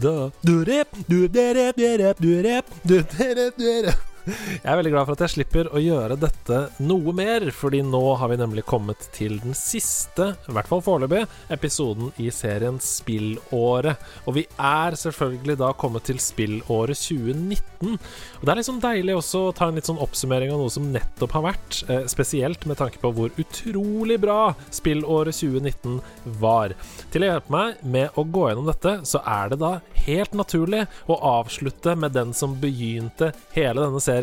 the. Jeg er veldig glad for at jeg slipper å gjøre dette noe mer, fordi nå har vi nemlig kommet til den siste, i hvert fall foreløpig, episoden i serien Spillåret. Og vi er selvfølgelig da kommet til spillåret 2019. Og det er liksom deilig også å ta en litt sånn oppsummering av noe som nettopp har vært, eh, spesielt med tanke på hvor utrolig bra spillåret 2019 var. Til å hjelpe meg med å gå gjennom dette, så er det da helt naturlig å avslutte med den som begynte hele denne serien,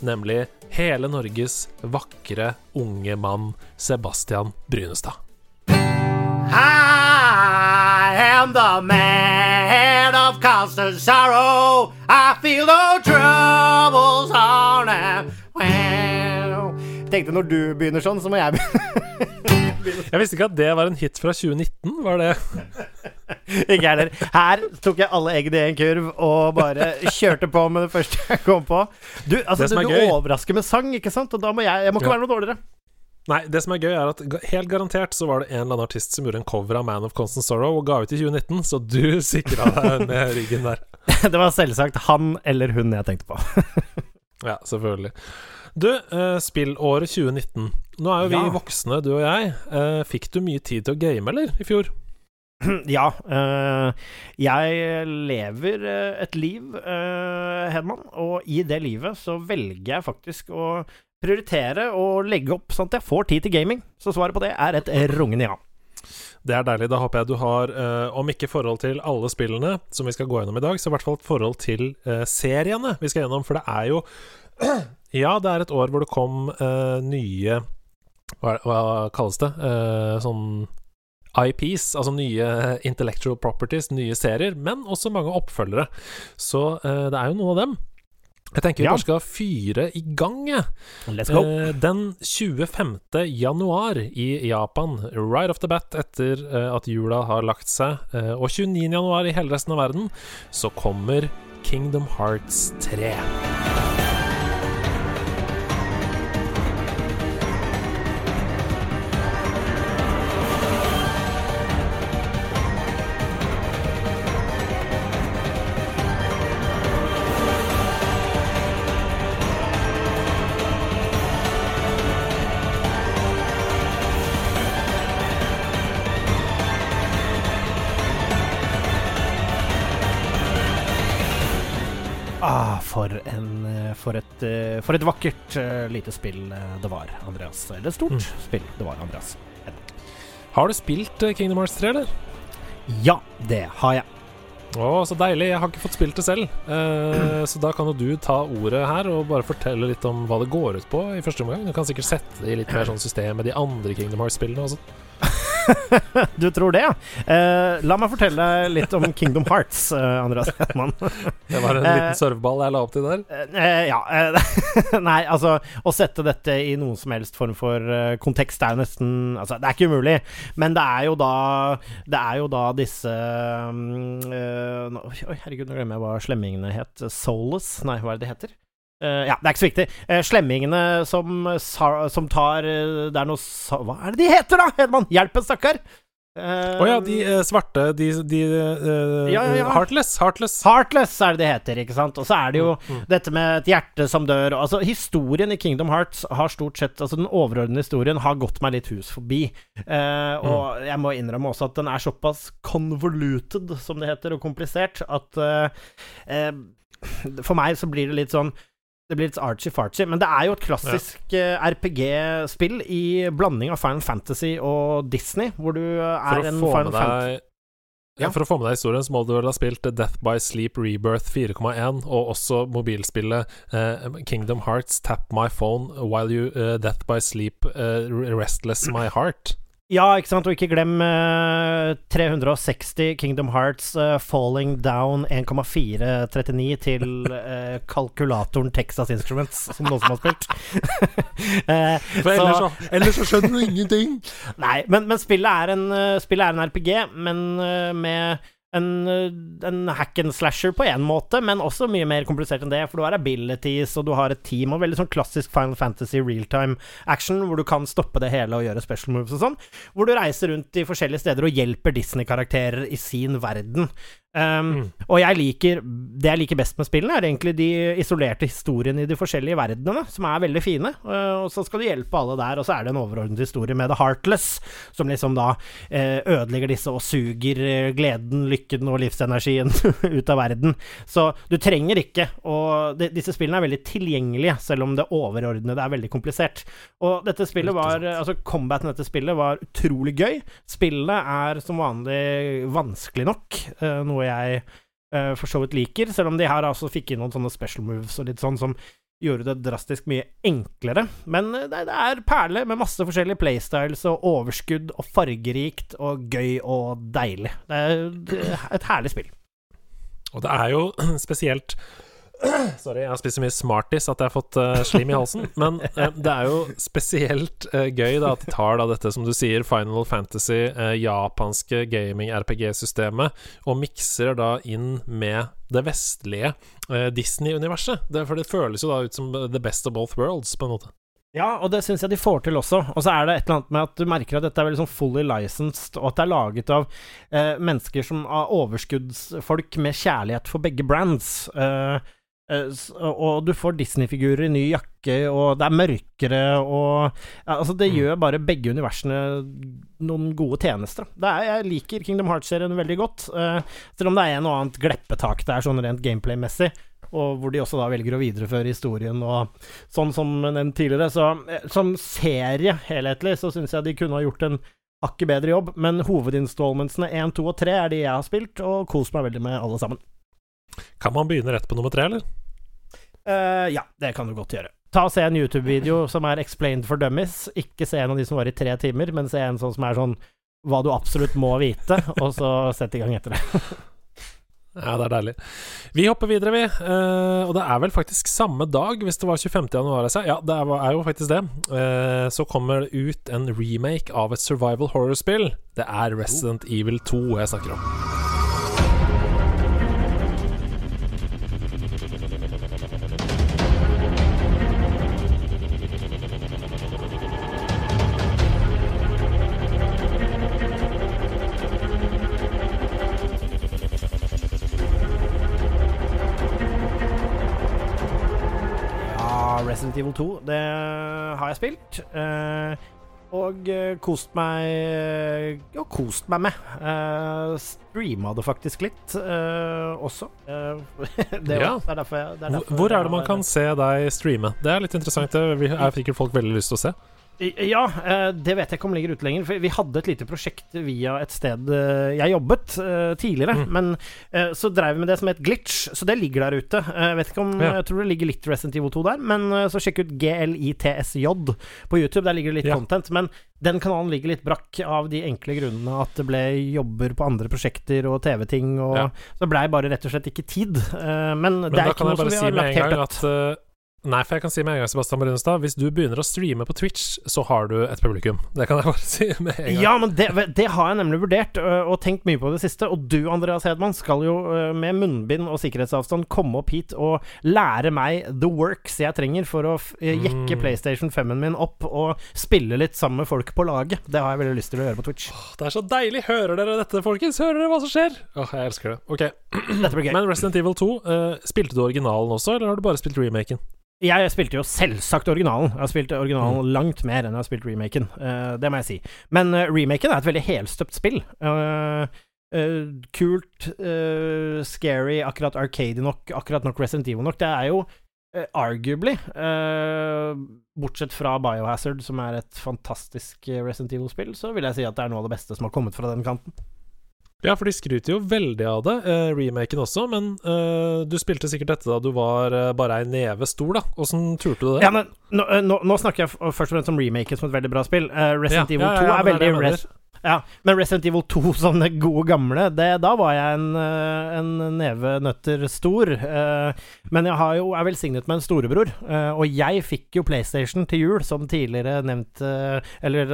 nemlig hele Norges vakre unge mann Sebastian Brynestad. I am the man of constant sorrow. I feel no troubles on and well. Jeg tenkte når du begynner sånn, så må jeg begynne. Jeg visste ikke at det var en hit fra 2019, var det? Ikke heller. Her tok jeg alle eggene i en kurv og bare kjørte på med det første jeg kom på. Du, altså, du, du overrasker med sang, ikke sant? Og da må jeg Jeg må ikke Ja. være noe dårligere. Nei, det som er gøy, er at helt garantert så var det en eller annen artist som gjorde en cover av Man of Constant Sorrow og ga ut i 2019, så du sikra deg med ryggen der. Det var selvsagt han eller hun jeg tenkte på. Ja, selvfølgelig. Du, uh, spillåret 2019. Nå er jo vi Ja. voksne, du og jeg. Uh, fikk du mye tid til å game, eller, i fjor? Ja, øh, jeg lever øh, et liv, øh, Hedman, og i det livet så velger jeg faktisk å prioritere og legge opp sånn at jeg får tid til gaming. Så svaret på det er et rungende ja. Det er deilig. Da håper jeg du har, eh, om ikke forhold til alle spillene som vi skal gå gjennom i dag, så i hvert fall et forhold til eh, seriene vi skal gjennom. For det er jo Ja, det er et år hvor det kom eh, nye hva, hva kalles det? Eh, sånn IPs, altså nye intellectual properties, nye serier, men også mange oppfølgere. Så uh, det er jo noen av dem. Jeg tenker vi Ja. bare skal fyre i gang, jeg. Let's go. Uh, den 25. januar i Japan, right off the bat etter uh, at jula har lagt seg, og 29. januar i hele resten av verden, så kommer Kingdom Hearts 3. for, et, øh, for et vakkert øh, lite spill øh, det var, Andreas. Eller et stort Mm. spill det var, Andreas. Har du spilt eh, Kingdom Hearts 3, eller? Ja, det har jeg. Å, så deilig. Jeg har ikke fått spilt det selv. Eh, så da kan jo du ta ordet her og bare fortelle litt om hva det går ut på i første omgang. Du kan sikkert sette det i litt mer sånn system med de andre Kingdom Hearts-spillene også. Du tror det, ja? Eh, la meg fortelle deg litt om Kingdom Hearts, eh, Andreas Hetman. Det var en Eh, liten serveball jeg la opp til der. Eh, ja eh, Nei, altså Å sette dette i noen som helst form for eh, kontekst er jo nesten Altså, det er ikke umulig, men det er jo da Det er jo da disse eh, Oi, herregud, nå glemmer jeg hva slemmingene het. Soulless? Nei, hva er det de heter? Eh, ja, det er ikke så viktig. Uh, slemmingene som, som tar eh, Det er noe Hva er det de heter, da, Hedman? Hjelp en stakkar! Å uh, oh, ja, de svarte De, de Ja, ja. Heartless. Heartless. Heartless er det det heter, ikke sant? Og så er det jo Mm, mm. dette med et hjerte som dør. Altså, historien i Kingdom Hearts har stort sett Altså, den overordnede historien har gått meg litt hus forbi. Eh, og jeg må innrømme også at den er såpass convoluted, som det heter, og komplisert, at For meg så blir det litt sånn det blir litt archy-farchy, men det er jo et klassisk ja. RPG-spill i blanding av Final Fantasy og Disney, hvor du eh, er en Final Fantasy ja, For å få med deg historien, så må du vel ha spilt Death by Sleep Rebirth 4,1, og også mobilspillet eh, Kingdom Hearts Tap My Phone While You eh, Death by Sleep eh, Restless My Heart. Ja, ikke sant, og ikke glem uh, 360 Kingdom Hearts uh, Falling Down 1,439 til uh, kalkulatoren Texas Instruments, som noen som har spilt. Eh, For ellers så, ellers så skjønner du ingenting! Nei, men, men spillet, er en, eh, spillet er en RPG, men eh, med en, eh, en hack and slasher på én måte, men også mye mer komplisert enn det. For du har abilities, og du har et team, og veldig sånn klassisk Final Fantasy realtime action, hvor du kan stoppe det hele og gjøre special moves og sånn. Hvor du reiser rundt i forskjellige steder og hjelper Disney-karakterer i sin verden. Um, Mm. Og jeg liker Det jeg liker best med spillene, er egentlig de isolerte historiene i de forskjellige verdenene, som er veldig fine. Uh, og så skal du hjelpe alle der, og så er det en overordnet historie med The Heartless, som liksom da uh, ødelegger disse og suger uh, gleden, lykken og livsenergien ut av verden. Så du trenger ikke Og de, disse spillene er veldig tilgjengelige, selv om det overordnede er veldig komplisert. Og dette spillet var. Altså, combaten i dette spillet var utrolig gøy. Spillet er som vanlig vanskelig nok, uh, noe jeg uh, for så vidt liker, selv om de her altså fikk inn noen sånne special moves og litt sånn som gjorde det drastisk mye enklere. Men eh, det, det er perle med masse forskjellige playstyles og overskudd og fargerikt og gøy og deilig. Det er et herlig spill. Og det er jo spesielt Sorry, jeg har spist så mye Smarties at jeg har fått uh, slim i halsen. Men uh, det er jo spesielt uh, gøy da at de tar da dette, som du sier, Final Fantasy, japanske gaming-RPG-systemet, og mikser da inn med det vestlige Disney-universet. For det føles jo da ut som the best of both worlds, på en måte. Ja, og det syns jeg de får til også. Og så er det et eller annet med at du merker at dette er veldig sånn fully licensed, og at det er laget av eh, mennesker som av overskuddsfolk med kjærlighet for begge brands. Eh, og du får Disney-figurer i ny jakke, og det er mørkere, og ja, Altså, det Mm. gjør bare begge universene noen gode tjenester. Det er, jeg liker Kingdom Hearts-serien veldig godt, uh, selv om det er en og annet gleppetak der, sånn rent gameplay-messig. Og hvor de også da velger å videreføre historien og sånn som nevnt tidligere. Så eh, som serie helhetlig så syns jeg de kunne ha gjort en hakket bedre jobb, men hovedinstallmentsene 1, 2 og 3 er de jeg har spilt, og kost meg veldig med alle sammen. Kan man begynne rett på nummer tre, eller? Uh, ja, det kan du godt gjøre. Ta og Se en YouTube-video som er explained for dummies. Ikke se en av de som var i tre timer, men se en sånn som er sånn hva du absolutt må vite, og så sett i gang etter det. Ja, det er deilig. Vi hopper videre, vi. Uh, og det er vel faktisk samme dag, hvis det var 25. januar. Altså. Ja, det er, jo faktisk det. Uh, så kommer det ut en remake av et survival horror-spill. Det er Resident Evil 2 jeg snakker om. Resident 2, det har jeg spilt. eh, og eh, kost meg Ja, kost meg med. Uh, Streama det faktisk litt eh, også. Eh, det, Ja. det er derfor jeg det er derfor hvor er det man kan se deg streame? Det er litt interessant. Det vi- er sikkert folk veldig lyst til å se. Ja, eh, det vet jeg ikke om ligger ute lenger. For vi hadde et lite prosjekt via et sted eh, jeg jobbet eh, tidligere. Mm. Men så drev vi med det som het Glitch, så det ligger der ute. Jeg vet ikke om Ja. Jeg tror det ligger litt Resident Evil 2 der, men så sjekk ut GLITSJ på YouTube. Der ligger det litt Ja. content. Men den kanalen ligger litt brakk av de enkle grunnene at det ble jobber på andre prosjekter og TV-ting, og Ja. så blei bare rett og slett ikke tid. Men, Men det er ikke noe som vi har lagt helt dødt. Nei, for jeg kan si med en gang, Sebastian Brunstad, hvis du begynner å streame på Twitch, så har du et publikum. Det kan jeg bare si med en gang. Ja, men det, det har jeg nemlig vurdert og tenkt mye på det siste. Og du, Andreas Hedman, skal jo med munnbind og sikkerhetsavstand komme opp hit og lære meg the works jeg trenger for å jekke Mm. PlayStation 5-en min opp og spille litt sammen med folk på laget. Det har jeg veldig lyst til å gjøre på Twitch. Det er så deilig! Hører dere dette, folkens? Hører dere hva som skjer? Åh, jeg elsker det. Ok, Dette blir gøy. Men Resident Evil 2, uh, spilte du originalen også, eller har du bare spilt remaken? Jeg spilte jo selvsagt originalen. Jeg har spilt originalen Mm. langt mer enn jeg har spilt remaken. Uh, det må jeg si. Men uh, remaken er et veldig helstøpt spill. Uh, kult, scary, akkurat arcade nok, akkurat nok Resident Evil nok. Det er jo arguably, bortsett fra Biohazard, som er et fantastisk Resident Evil-spill, så vil jeg si at det er noe av det beste som har kommet fra den kanten. Ja, for de skryter jo veldig av det, eh, remaken også, men eh, du spilte sikkert dette da du var eh, bare ei neve stor, da. Åssen turte du det? Ja, men nå, eh, nå, nå snakker jeg først og fremst om remaken som et veldig bra spill. Eh, Resident Ja, Evil ja, 2 ja, er men det er veldig ja, men Resident Evil 2 som det gode gamle, det, da var jeg en, eh, en neve nøtter stor. eh, Men jeg har jo, er velsignet med en storebror, eh, og jeg fikk jo PlayStation til jul, som tidligere nevnt Eller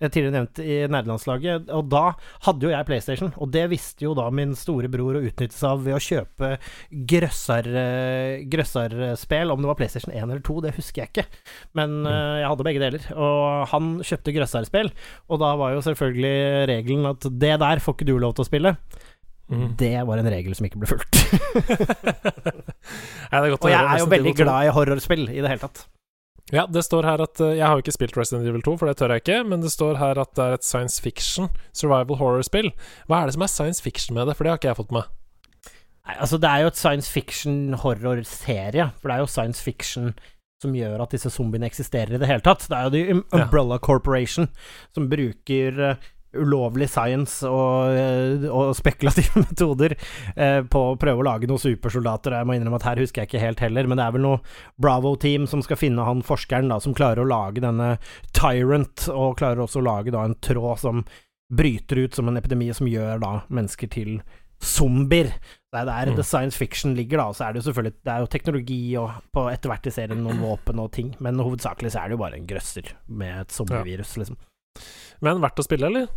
tidligere nevnt i nerdelandslaget, og da hadde jo jeg PlayStation, og det visste jo da min storebror å utnytte seg av ved å kjøpe grøssar, eh, om det var PlayStation 1 eller 2, det husker jeg ikke, men eh, jeg hadde begge deler. Og han kjøpte grøssarspill, og da var jo selvfølgelig regelen at det der får ikke du lov til å spille. Mm. Det var en regel som ikke ble fulgt. Nei, Og jeg er jo veldig glad i horrorspill i det hele tatt. Ja, det står her at eh, Jeg har jo ikke spilt Resident Evil 2, for det tør jeg ikke, men det står her at det er et science fiction survival horror-spill. Hva er det som er science fiction med det? For det har ikke jeg fått med. Nei, altså Det er jo et science fiction-horrorserie, for det er jo science fiction som gjør at disse zombiene eksisterer i det hele tatt. Det er jo The Um- Ja. Umbrella Corporation som bruker eh, ulovlig science og, eh, og spekulative metoder eh, på å prøve å lage noen supersoldater. Jeg må innrømme at her husker jeg ikke helt heller, men det er vel noe Bravo-team som skal finne han forskeren da, som klarer å lage denne Tyrant, og klarer også å lage da en tråd som bryter ut som en epidemi som gjør da mennesker til zombier. Det er Mm. science fiction ligger, da. Så er det jo selvfølgelig Det er jo teknologi og på etter hvert i serien noen våpen og ting, men hovedsakelig så er det jo bare en grøsser med et zombievirus, liksom. Men verdt å spille, eller?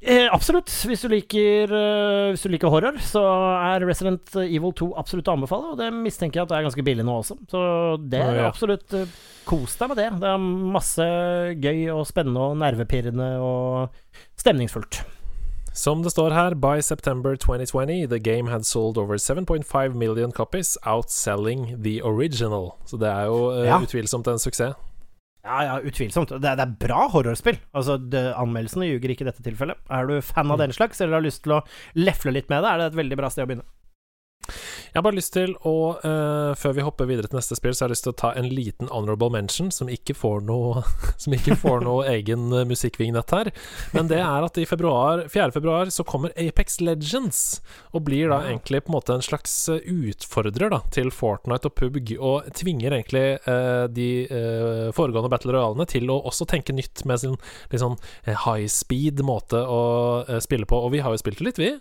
Eh, absolutt. Hvis du liker uh, Hvis du liker horror, så er Resident Evil 2 absolutt å anbefale, og det mistenker jeg at det er ganske billig nå også. Så det er Å, ja. absolutt uh, Kos deg med det. Det er masse gøy og spennende og nervepirrende og stemningsfullt. Som det står her, by September 2020, the game had sold over 7.5 million copies, outselling the original. Så det er jo uh, Ja. utvilsomt en suksess. Ja, ja, utvilsomt. Det er, det er bra horrorspill. Altså, det, Anmeldelsene ljuger ikke i dette tilfellet. Er du fan av Mm. den slags, eller har lyst til å lefle litt med det, er det et veldig bra sted å begynne. Jeg har bare lyst til å, uh, før vi hopper videre til neste spill, så har jeg lyst til å ta en liten honorable mention som ikke får noe Som ikke får noe egen eh, musikkvignett her. Men det er at i februar, 4. februar så kommer Apex Legends, og blir da egentlig på en måte en slags eh, utfordrer da til Fortnite og PUBG, og tvinger egentlig uh, de uh, foregående Battle Royalene til å også tenke nytt med sin litt sånn high speed måte å spille på. Og vi har jo spilt det litt, vi.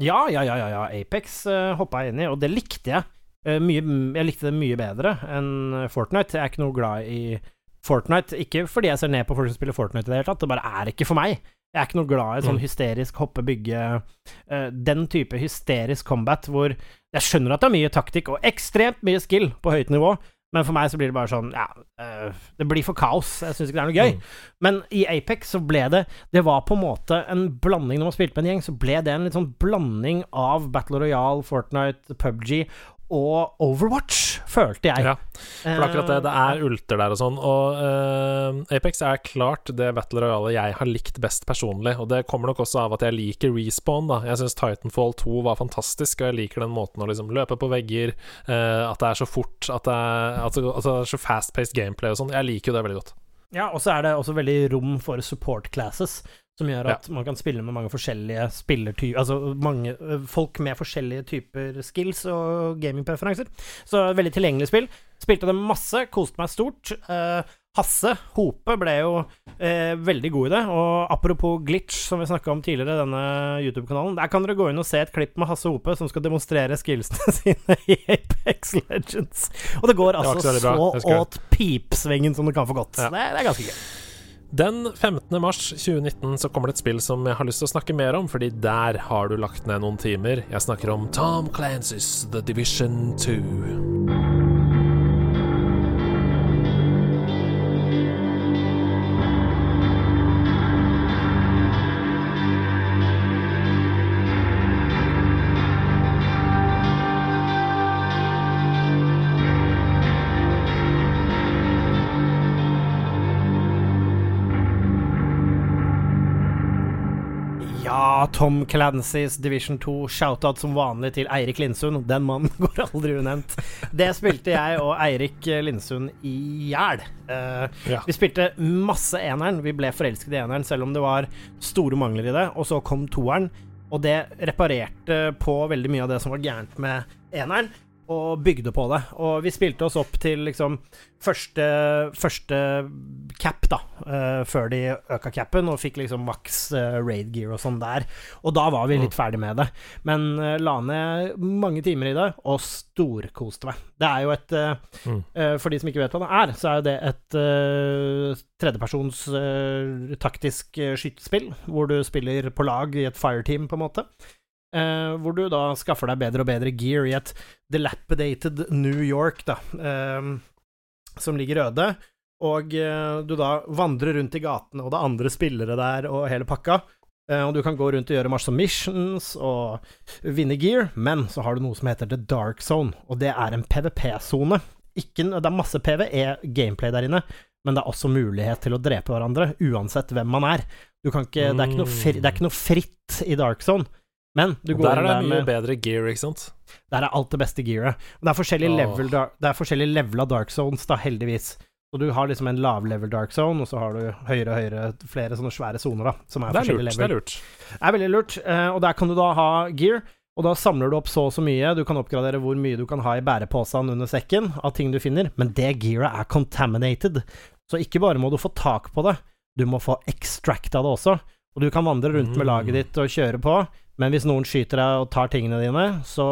Ja, ja, ja, ja, ja. Apex uh, hoppa jeg inn i, og det likte jeg. Uh, mye, jeg likte det mye bedre enn eh, Fortnite. Jeg er ikke noe glad i Fortnite. Ikke fordi jeg ser ned på folk som spiller Fortnite i det hele tatt, det bare er ikke for meg. Jeg er ikke noe glad i sånn Mm. hysterisk hoppe, bygge uh, Den type hysterisk combat hvor Jeg skjønner at det er mye taktikk og ekstremt mye skill på høyt nivå, men for meg så blir det bare sånn Ja, eh, det blir for kaos. Jeg syns ikke det er noe gøy. Mm. Men i Apex så ble det Det var på en måte en blanding Når man spilte med en gjeng, så ble det en litt sånn blanding av Battle Royale, Fortnite, PubG og Overwatch, følte jeg. Ja, For akkurat det. Det er ulter der og sånn. Og uh, Apex er klart det Battle Royale jeg har likt best personlig. Og det kommer nok også av at jeg liker respawn, da. Jeg syns Titanfall 2 var fantastisk, og jeg liker den måten å liksom løpe på vegger, uh, at det er så fort, at det er, at det, at det er så fast-paced gameplay og sånn. Jeg liker jo det veldig godt. Ja, og så er det også veldig rom for support classes, som gjør at man kan spille med mange forskjellige spillertyper Altså mange folk med forskjellige typer skills og gamingpreferanser. Så veldig tilgjengelig spill. Spilte det masse, koste meg stort. Eh, Hasse Hope ble jo eh, veldig god i det. Og apropos glitch, som vi snakka om tidligere, denne YouTube-kanalen. Der kan dere gå inn og se et klipp med Hasse Hope som skal demonstrere skillsene sine i Apex Legends. Og det går altså så så åt pipsvingen som det kan få gått. Ja. Det, det er ganske gøy. Den 15. mars 2019 så kommer det et spill som jeg har lyst til å snakke mer om, fordi der har du lagt ned noen timer. Jeg snakker om Tom Clancy's The Division 2. Ja, Tom Clancys Division 2, shoutout som vanlig til Eirik Lindsund. Den mannen går aldri unevnt. Det spilte jeg og Eirik Lindsund i hjel. Uh, Ja. Vi spilte masse eneren. Vi ble forelsket i eneren, selv om det var store mangler i det. Og så kom toeren. Og det reparerte på veldig mye av det som var gærent med eneren, og bygde på det. Og vi spilte oss opp til liksom første, første cap, da, uh, før de øka capen, og fikk liksom maks uh, raid gear og sånn der. Og da var vi litt mm. ferdig med det. Men uh, la ned mange timer i det, og storkoste meg. Det er jo et mm. For de som ikke vet hva det er, så er det et tredjepersons taktisk skytespill, hvor du spiller på lag i et fireteam, på en måte. Uh, hvor du da skaffer deg bedre og bedre gear i et dilapidated New York, da, uh, som ligger øde. Og uh, du da vandrer rundt i gatene, og det er andre spillere der, og hele pakka. og du kan gå rundt og gjøre masse missions og vinne gear, men så har du noe som heter The Dark Zone, og det er en PVP-sone. Det er masse PVE-gameplay der inne, men det er også mulighet til å drepe hverandre, uansett hvem man er. Ikke, er fri, det, er ikke noe fritt i Dark Zone. Men du går der er det mye med, bedre gear, ikke sant? Der er alt det beste gearet. Det er forskjellige, oh. level, det er forskjellige level av dark zones, da, heldigvis. Så du har liksom en lavlevel dark zone, og så har du høyere og høyere flere sånne svære soner, da. Som er, det er lurt, level. Det er lurt. Det er veldig lurt. Eh, og der kan du da ha gear. Og da samler du opp så og så mye. Du kan oppgradere hvor mye du kan ha i bæreposen under sekken av ting du finner, men det gearet er contaminated. Så ikke bare må du få tak på det, du må få extracta det også. Og du kan vandre rundt med laget mm. ditt og kjøre på, men hvis noen skyter deg og tar tingene dine, så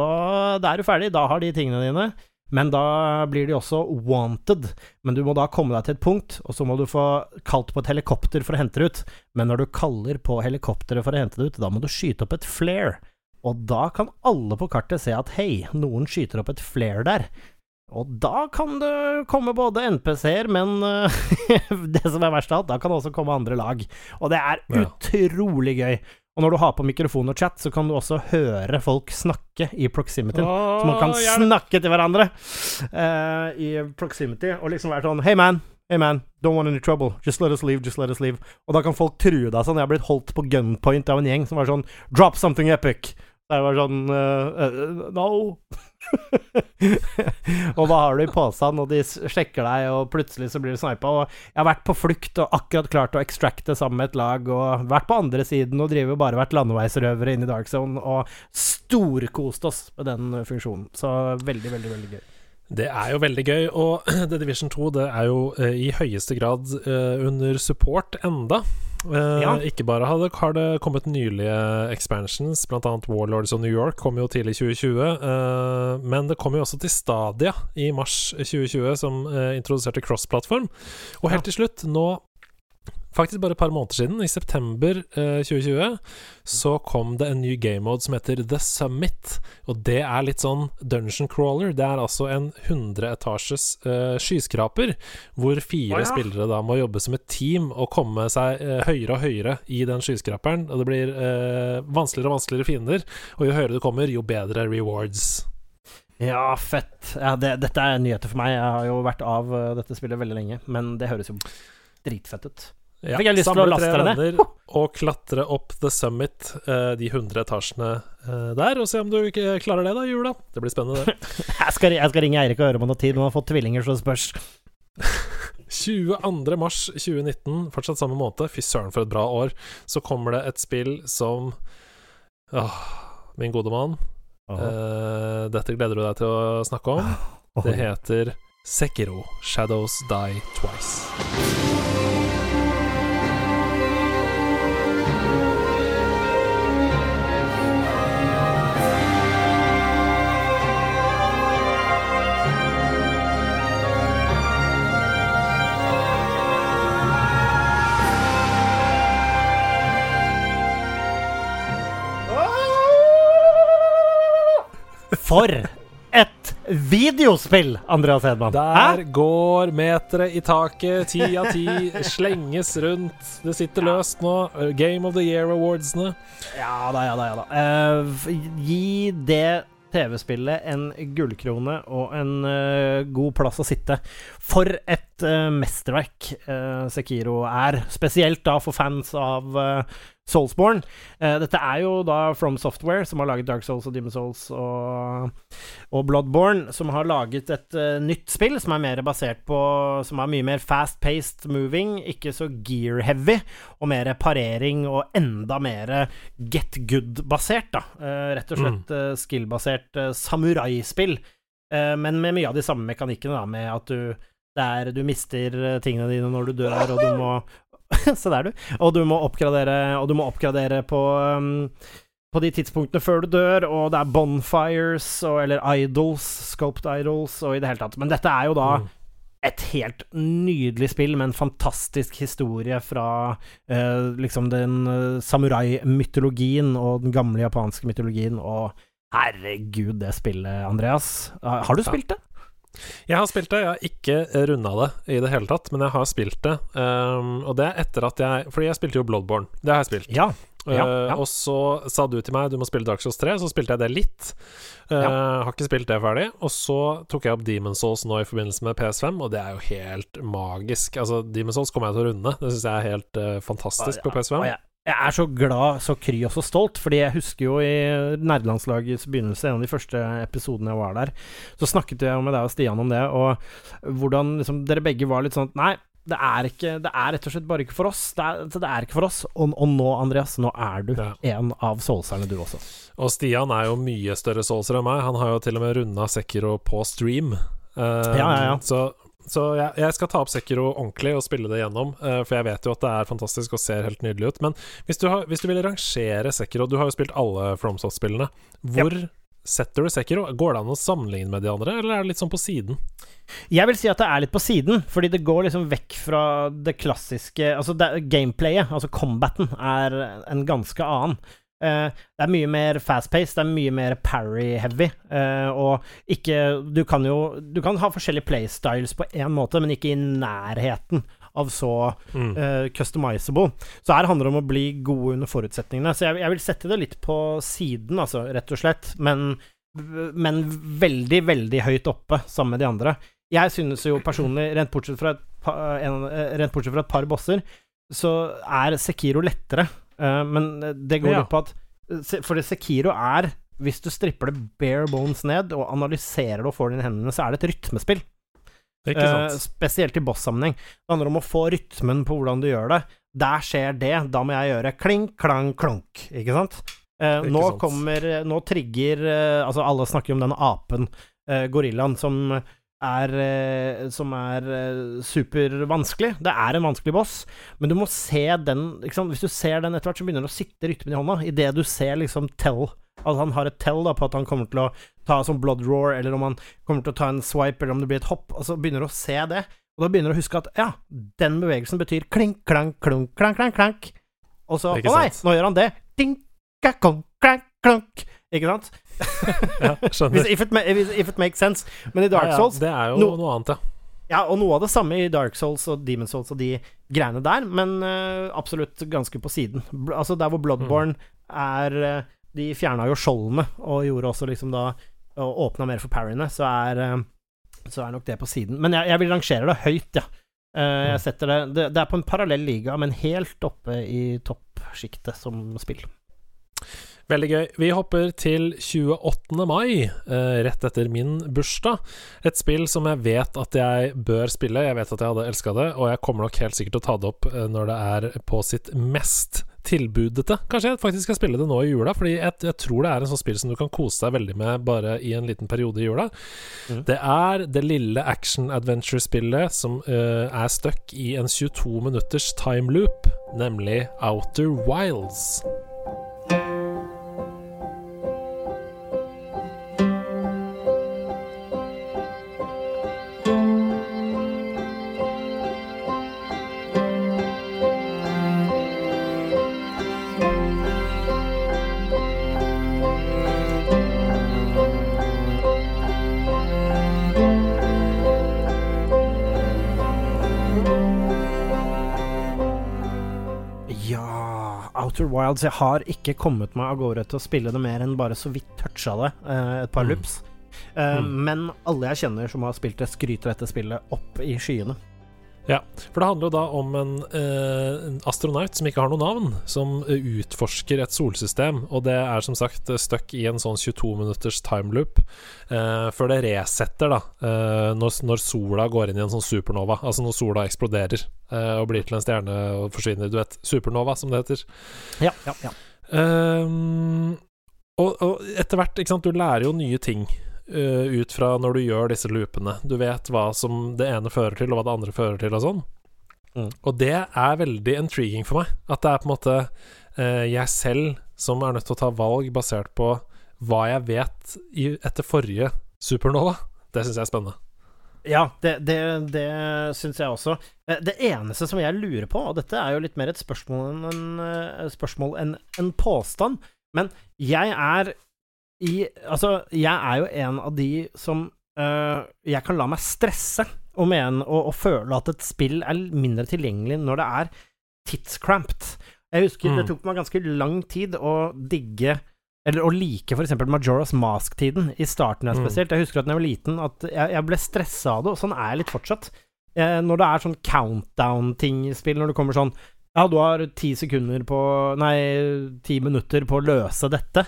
da er du ferdig. Da har de tingene dine. Men da blir de også wanted. Men du må da komme deg til et punkt, og så må du få kalt på et helikopter for å hente det ut. Men når du kaller på helikopteret for å hente det ut, da må du skyte opp et flare. Og da kan alle på kartet se at hei, noen skyter opp et flare der. Og da kan det komme både NPC-er, men uh, det som er verst av alt, da kan det også komme andre lag. Og det er ja. utrolig gøy. Og når du har på mikrofon og chat, så kan du også høre folk snakke i proximity. Oh, så man kan hjelp. snakke til hverandre uh, i proximity og liksom være sånn Hey man, hey man, don't want any trouble. Just let us leave, just let us leave. Og da kan folk true deg sånn. Jeg har blitt holdt på gunpoint av en gjeng som var sånn Drop something epic. Så jeg var sånn uh, No. og hva har du i posen, og de sjekker deg, og plutselig så blir du snipa. Og jeg har vært på flukt og akkurat klart å extracte sammen med et lag, og vært på andre siden og driver bare vært landeveisrøvere inn i Dark Zone, og storkost oss med den funksjonen. Så veldig, veldig, veldig gøy. Det er jo veldig gøy, og The Division 2 det er jo uh, i høyeste grad uh, under support enda. Uh, ja. Ikke bare har det, har det, kommet nylige expansions, bl.a. Warlords of New York kom jo tidlig i 2020. Uh, men det kom jo også til Stadia i mars 2020, som introduserte cross-plattform. Og helt til slutt, nå faktisk bare et par måneder siden, i september eh, 2020, så kom det en ny game mode som heter The Summit. Og det er litt sånn dungeon crawler. Det er altså en 100-etasjes eh, skyskraper, hvor fire oh, ja. spillere da må jobbe som et team og komme seg eh, høyere og høyere i den skyskraperen. Og det blir eh, vanskeligere og vanskeligere fiender, og jo høyere du kommer, jo bedre rewards. Ja, fett. Ja, det, dette er nyheter for meg. Jeg har jo vært av uh, dette spillet veldig lenge, men det høres jo dritfett ut. Ja, Fikk jeg lyst til å laste tre venner og klatre opp The Summit, uh, de 100 etasjene uh, der, og se om du ikke klarer det da i jula. Det blir spennende, det. jeg, skal, jeg, skal, ringe Eirik og høre om han har tid, Nå han har fått tvillinger, så spørs. 22. mars 2019, fortsatt samme måned, fy søren for et bra år, så kommer det et spill som Åh, min gode mann. Uh, dette gleder du deg til å snakke om. Det heter Sekiro Shadows Die Twice. For et videospill, Andreas Hedman! Der Hæ? går meteret i taket. Ti av ti slenges rundt. Det sitter løst nå. Game of the Year Awardsene. Ja da, ja da, ja da. Uh, gi det TV-spillet en gullkrone og en uh, god plass å sitte. For et uh, mesterverk Sekiro er. Spesielt da for fans av Soulsborne. Eh, dette er jo da From Software, som har laget Dark Souls og Demon Souls og, og Bloodborne, som har laget et uh, nytt spill som er mer basert på Som er mye mer fast-paced moving, ikke så gear-heavy, og mer parering og enda mer get good-basert, da. Uh, rett og slett uh, skill-basert uh, samuraispill, men med mye av de samme mekanikkene, da, med at du der du mister tingene dine når du dør, og du må Se der, du. Og du må oppgradere, og du må oppgradere på um, på de tidspunktene før du dør, og det er bonfires og, eller idols, sculpt idols, og i det hele tatt. Men dette er jo da mm. et helt nydelig spill med en fantastisk historie fra uh, liksom den uh, samurai-mytologien og den gamle japanske mytologien, og herregud, det spillet, Andreas. Har du spilt det? Jeg har spilt det. Jeg har ikke runda det i det hele tatt, men jeg har spilt det. Um, og det er etter at jeg Fordi jeg spilte jo Bloodborne. Det har jeg spilt. Ja. Ja, ja. Uh, og så sa du til meg du må spille Dark Souls 3, så spilte jeg det litt. Uh, ja. Har ikke spilt det ferdig. Og så tok jeg opp Demon Souls nå i forbindelse med PS5, og det er jo helt magisk. Altså, Demon Souls kommer jeg til å runde. Det syns jeg er helt uh, fantastisk på PS5. Og jeg, jeg er så glad, så kry og så stolt, fordi jeg husker jo i nerdelandslagets begynnelse, en av de første episodene jeg var der, så snakket jeg med deg og Stian om det, og hvordan liksom dere begge var litt sånn Nei, det er, ikke, det er rett og slett bare ikke for oss. Det er, det er ikke for oss. Og, og, nå, Andreas, nå er du ja. en av soulserne, du også. Og Stian er jo mye større soulser enn meg. Han har jo til og med runda Sekiro på stream. Uh, ja, ja, ja. Så så jeg, jeg, skal ta opp Sekiro ordentlig og spille det gjennom, uh, for jeg vet jo at det er fantastisk og ser helt nydelig ut. Men hvis du, har, hvis du vil rangere Sekiro Du har jo spilt alle FromSoft-spillene. Hvor ja. setter du Sekiro? Går det an å sammenligne med de andre, eller er det litt sånn på siden? Jeg vil si at det er litt på siden, fordi det går liksom vekk fra det klassiske Altså, det, gameplayet, altså combaten, er en ganske annen. Uh, det er mye mer fast-paced, det er mye mer parry-heavy. Uh, og ikke Du kan jo Du kan ha forskjellige playstyles på én måte, men ikke i nærheten av så uh, customizable. Så her handler det om å bli gode under forutsetningene. Så jeg, jeg, vil sette det litt på siden, altså, rett og slett. Men, men veldig, veldig høyt oppe sammen med de andre. Jeg synes jo personlig, rent bortsett fra et, par, en, rent bortsett fra et par bosser, så er Sekiro lettere. Uh, men det går jo på at For Sekiro er Hvis du stripper det bare bones ned og analyserer det og får det i hendene, så er det et rytmespill. Uh, spesielt i boss-sammenheng. Det handler om å få rytmen på hvordan du gjør det. Der skjer det, da må jeg gjøre klink, klang, klonk, ikke sant? Uh, ikke nå sant. kommer Nå trigger Altså, alle snakker om den apen, gorillaen, som er, eh, som er eh, supervanskelig. Det er en vanskelig boss, men du må se den Hvis du ser den etter hvert, så begynner det å sitte rytmen i hånda. Idet du ser liksom tell Altså han har et tell da på at han kommer til å ta sånn blood roar, eller om han kommer til å ta en swipe, eller om det blir et hopp. Og så begynner du å se det, og da begynner du å huske at ja, den bevegelsen betyr klink, klank, klunk, klank, klank, klank. Og så Å nei, nå gjør han det. Ding, klank, klank, klank. Ikke sant? ja, skjønner. if, it, if, it, makes sense. Men i Dark Souls ja, Det er jo no, noe annet, ja. Ja, og noe av det samme i Dark Souls og Demon Souls og de greiene der, men uh, absolutt ganske på siden. Bl altså der hvor Bloodborne mm. er uh, De fjerna jo skjoldene og gjorde også liksom da Og åpna mer for parryene, så er uh, Så er nok det på siden. Men jeg, jeg vil rangere det høyt, ja. jeg mm. setter det, det Det er på en parallell liga, men helt oppe i toppsjiktet som spill. Veldig gøy. Vi hopper til 28. mai, eh, rett etter min bursdag. Et spill som jeg vet at jeg bør spille. Jeg vet at jeg hadde elska det, og jeg kommer nok helt sikkert til å ta det opp eh, når det er på sitt mest tilbudete. Kanskje jeg faktisk skal spille det nå i jula, Fordi jeg, jeg tror det er en sånn spill som du kan kose deg veldig med bare i en liten periode i jula. Mm. Det er det lille action adventure-spillet som uh, er stuck i en 22 minutters timeloop, nemlig Outer Wilds. Outer Wilds Jeg har ikke kommet meg av gårde til å spille det mer enn bare så vidt toucha det uh, et par mm. loops. Uh, mm. Men alle jeg kjenner som har spilt det, skryter dette spillet opp i skyene. Ja, for det handler jo da om en, eh, en astronaut som ikke har noe navn, som eh, utforsker et solsystem, og det er som sagt eh, stuck i en sånn 22 minutters timeloop eh, før det resetter, da, eh, når, når sola går inn i en sånn supernova, altså når sola eksploderer eh, og blir til en stjerne og forsvinner, du vet, supernova, som det heter. Ja, ja, ja. Ehm, og, og etter hvert, ikke sant, du lærer jo nye ting uh, ut fra når du gjør disse loopene. Du vet hva som det ene fører til, og hva det andre fører til, og sånn. Mm. Og det er veldig intriguing for meg. At det er på en måte uh, jeg selv som er nødt til å ta valg basert på hva jeg vet i, etter forrige supernova. Det syns jeg er spennende. Ja, det, det, det syns jeg også. Eh, Det eneste som jeg lurer på, og dette er jo litt mer et spørsmål enn en, eh, en påstand, men jeg er i Altså, jeg er jo en av de som uh, Jeg kan la meg stresse om en og, og føle at et spill er mindre tilgjengelig når det er tidscramped. Jeg husker Mm. det tok meg ganske lang tid å digge eller å like f.eks. Majora's Mask-tiden, i starten her Mm. spesielt. Jeg husker at da jeg var liten, at jeg, jeg ble stressa av det, og sånn er jeg litt fortsatt. Eh, når det er sånn countdown-ting i spill, når det kommer sånn Ja, du har ti sekunder på Nei, ti minutter på å løse dette.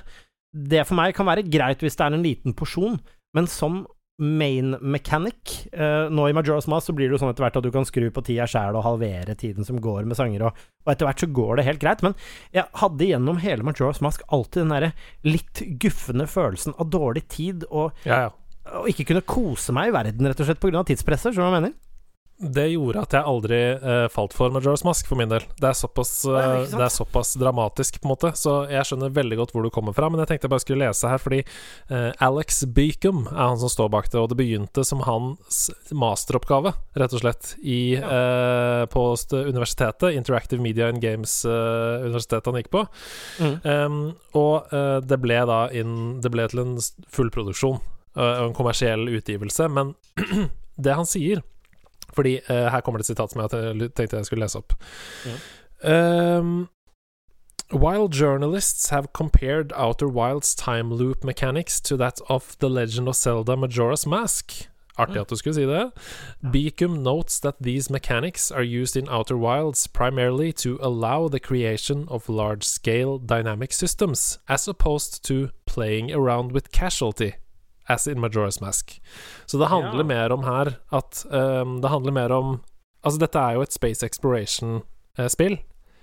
Det for meg kan være greit hvis det er en liten porsjon, men som main mechanic uh, Nå i Majora's Mask så blir det jo sånn etter hvert at du kan skru på tida sjæl og halvere tiden som går med sanger, og, og etter hvert så går det helt greit. Men jeg hadde gjennom hele Majora's Mask alltid den derre litt guffende følelsen av dårlig tid, og, Ja, ja. og ikke kunne kose meg i verden, rett og slett, pga. tidspresset. Skjønner du hva jeg mener? Det gjorde at jeg aldri uh, falt for Majora's Mask, for min del. Det er, såpass, Ja, eh, det er såpass dramatisk, på en måte, så jeg skjønner veldig godt hvor du kommer fra. Men jeg tenkte jeg bare skulle lese her, fordi uh, Alex Beacom er han som står bak det, og det begynte som hans masteroppgave, rett og slett, i, på universitetet, Interactive Media and Games-universitetet han gikk på. Mm. Um, og det ble da inn Det ble til en full fullproduksjon eh, og en kommersiell utgivelse, men det han sier Fordi uh, her kommer det et sitat som jeg tenkte jeg skulle lese opp. Um, While journalists have compared Outer Wilds time loop mechanics to that of The Legend of Zelda Majora's Mask. Artig at du skulle si det. Beacom notes that these mechanics are used in Outer Wilds primarily to allow the creation of large scale dynamic systems, as opposed to playing around with casualty, as in Majora's Mask. Så det handler Ja. mer om her at um, Det handler mer om Altså, dette er jo et Space Exploration-spill,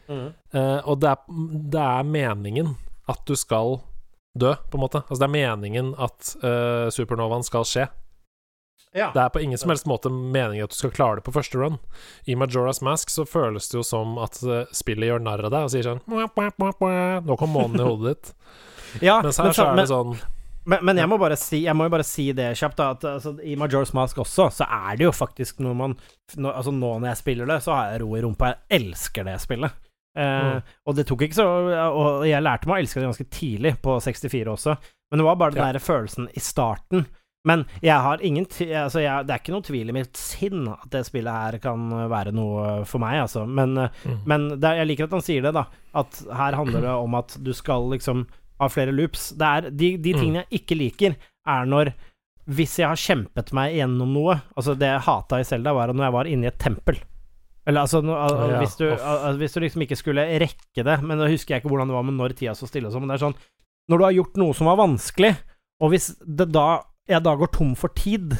Mm. uh, og det er, det er meningen at du skal dø, på en måte. Altså, det er meningen at uh, supernovaen skal skje. Ja. Det er på ingen som helst måte meningen at du skal klare det på første run. I Majora's Mask så føles det jo som at eh, spillet gjør narr av deg og sier sånn Nå kom månen i hodet ditt. ja Mens men her så så- er det sånn Men, men jeg må bare si Jeg må jo bare si det kjapt, da. At altså, i Majora's Mask også, så er det jo faktisk noe man når, Altså nå når jeg spiller det, så har jeg ro i rumpa. Jeg elsker det spillet. Eh, Mm. Og det tok ikke så Og jeg lærte meg å elske det ganske tidlig, på 64 også. Men det var bare den Ja. der følelsen i starten. Men jeg har ingen altså jeg, Det er ikke noe tvil i mitt sinn at det spillet her kan være noe for meg, altså. Men, mm. men er- jeg liker at han sier det, da. At her handler det om at du skal liksom ha flere loops. Det er de, de Mm. tingene jeg ikke liker, er når Hvis jeg har kjempet meg gjennom noe Altså, det jeg hata i Selda, var når jeg var inne i et tempel. Eller altså, no, al- Ja, hvis, du, al- hvis du liksom ikke skulle rekke det Men da husker jeg ikke hvordan det var med når tida så stille og sånn, men det er sånn Når du har gjort noe som var vanskelig, og hvis det da jeg da går tom for tid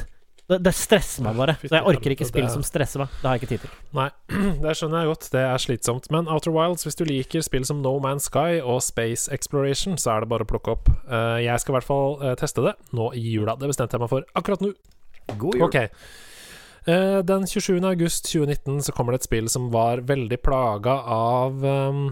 det, det stresser meg bare. Så jeg orker ikke spill er- som stresser meg. Det har jeg ikke tid til. Nei, det skjønner jeg godt. Det er slitsomt. Men Outer Wilds, hvis du liker spill som No Man's Sky og Space Exploration, så er det bare å plukke opp. Eh, jeg skal i hvert fall eh, teste det nå i jula. Det bestemte jeg meg for akkurat nå. God Ok. Okay. den 27. august 2019 så kommer det et spill som var veldig plaga av ehm,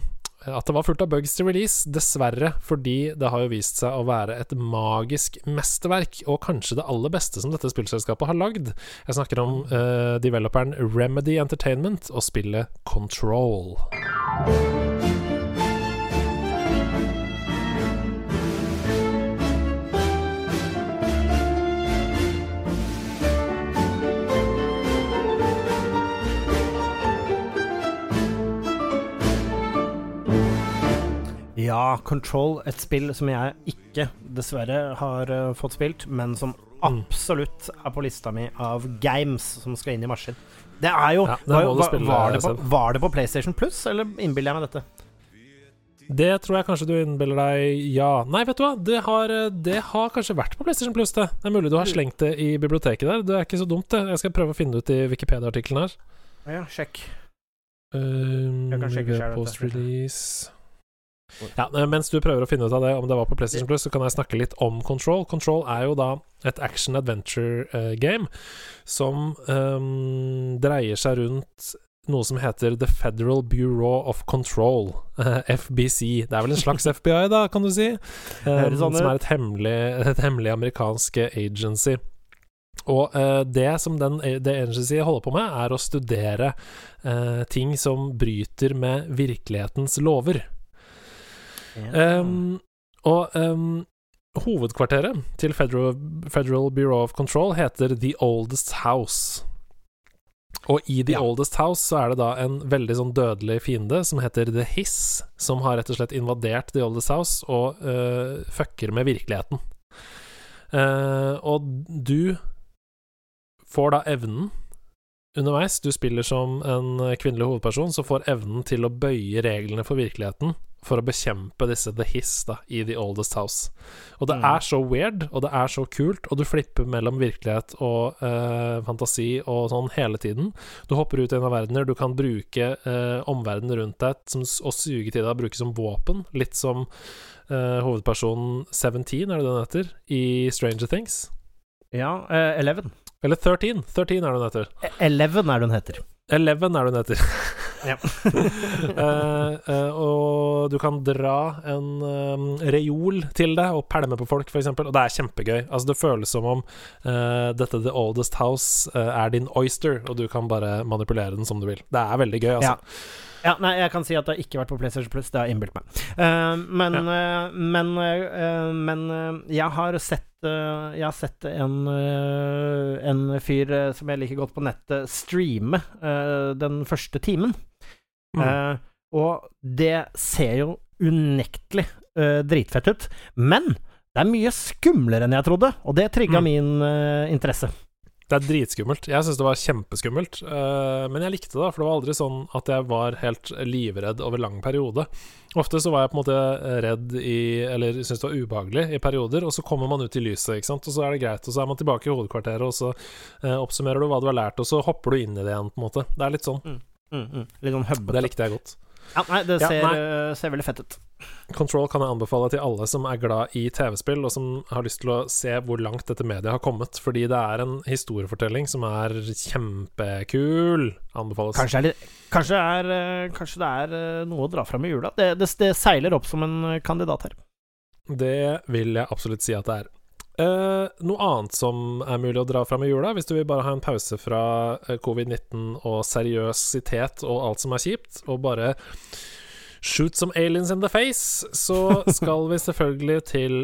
at det var fullt av bugs til release, dessverre, fordi det har jo vist seg å være et magisk mesterverk, og kanskje det aller beste som dette spillselskapet har lagd. Jeg snakker om uh, developeren Remedy Entertainment og spillet Control. Ja, Control, et spill som jeg ikke, dessverre, har uh, fått spilt, men som Mm. absolutt er på lista mi av games som skal inn i maskin. Det er jo Ja, det var, var, spille, var, det på, var det på PlayStation Plus, eller innbiller jeg meg dette? Det tror jeg kanskje du innbiller deg ja. Nei, vet du hva, det har, det har kanskje vært på PlayStation Plus, det. Det er mulig du har slengt det i biblioteket der. Det er ikke så dumt, det. Jeg skal prøve å finne det ut i Wikipedia-artikkelen her. Ja, sjekk. Um, Jeg kan sjekke selv, Post dette. release ja, eh, Mens du prøver å finne ut av det, om det var på PlayStation Plus, så kan jeg snakke litt om Control. Control er jo da et action adventure-game som um, dreier seg rundt noe som heter The Federal Bureau of Control, eh, FBC. Det er vel en slags FBI, da, kan du si? Høres Um, sånn som er et hemmelig, et hemmelig amerikansk agency. Og uh, det som den, det agency holder på med, er å studere uh, ting som bryter med virkelighetens lover. Um, og um, hovedkvarteret til Federal, Federal Bureau of Control heter The Oldest House. Og i The Ja. Oldest House så er det da en veldig sånn dødelig fiende som heter The Hiss, som har rett og slett invadert The Oldest House og uh, fucker med virkeligheten. Uh, og du får da evnen underveis. Du spiller som en kvinnelig hovedperson, så får evnen til å bøye reglene for virkeligheten for å bekjempe disse The Hiss da, i The Oldest House. Og det Mm. er så weird, og det er så kult, og du flipper mellom virkelighet og eh, fantasi og sånn hele tiden. Du hopper ut i en av verdener, du kan bruke eh, omverdenen rundt deg som, og suge til deg bruke som våpen, litt som eh, hovedpersonen 17, er det den heter, i Stranger Things. Ja, eh, Eleven. Eller 13. 13 er det den heter. Eh, Eleven er det hun heter. Eleven er det hun heter. Uh, eh, og du kan dra en um, reol til deg og pælme på folk, f.eks. Og det er kjempegøy. Altså Det føles som om uh, dette The Oldest House er din oyster, og du kan bare manipulere den som du vil. Det er veldig gøy, altså. Ja, nei, jeg kan si at det har ikke vært på PlayStation Plus, det har jeg innbilt meg. Uh, men, eh, men, uh, men jeg har sett Jeg har sett en, en fyr som jeg liker godt på nettet, streame den første timen. Mm. Og det ser jo unektelig dritfett ut. Men det er mye skumlere enn jeg trodde, og det trigga Mm. min interesse. Det er dritskummelt. Jeg syns det var kjempeskummelt. Uh, men jeg likte det, for det var aldri sånn at jeg var helt livredd over lang periode. Ofte så var jeg på en måte redd i Eller syntes det var ubehagelig i perioder, og så kommer man ut i lyset, ikke sant, og så er det greit, og så er man tilbake i hovedkvarteret, og så uh, oppsummerer du hva du har lært, og så hopper du inn i det igjen, på en måte. Det er litt sånn. Mm, mm. Litt sånn Det likte jeg godt. Ja, nei, det Ja, ser, nei. eh, ser veldig fett ut. Control kan jeg anbefale til alle som er glad i TV-spill, og som har lyst til å se hvor langt dette mediet har kommet, fordi det er en historiefortelling som er kjempekul. Anbefales. Kanskje, er det, kanskje, er, eh, kanskje det er eh, noe å dra fram i jula. Det, det, det seiler opp som en kandidat her. Det vil jeg absolutt si at det er. Eh, noe annet som er mulig å dra fram i jula, hvis du vil bare ha en pause fra eh, covid-19 og seriøsitet og alt som er kjipt, og bare shoot some aliens in the face, så skal vi selvfølgelig til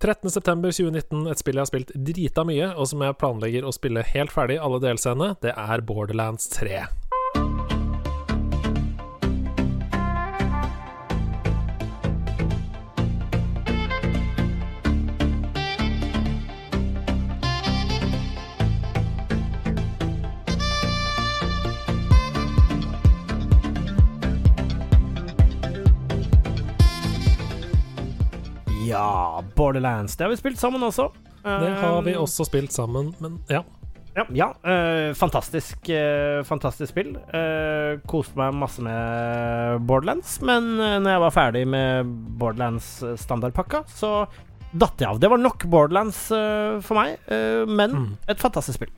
13.9.2019, et spill jeg har spilt drita mye, og som jeg planlegger å spille helt ferdig alle delscenene, det er Borderlands 3. Borderlands. Det har vi spilt sammen også. Det har vi Eh, også spilt sammen, men ja. Ja, ja øh, fantastisk, øh, fantastisk spill. Uh, koste meg masse med Borderlands, men når jeg var ferdig med Borderlands eh, standardpakka, så datt jeg av. Det var nok Borderlands for meg, men Mm. et fantastisk spill.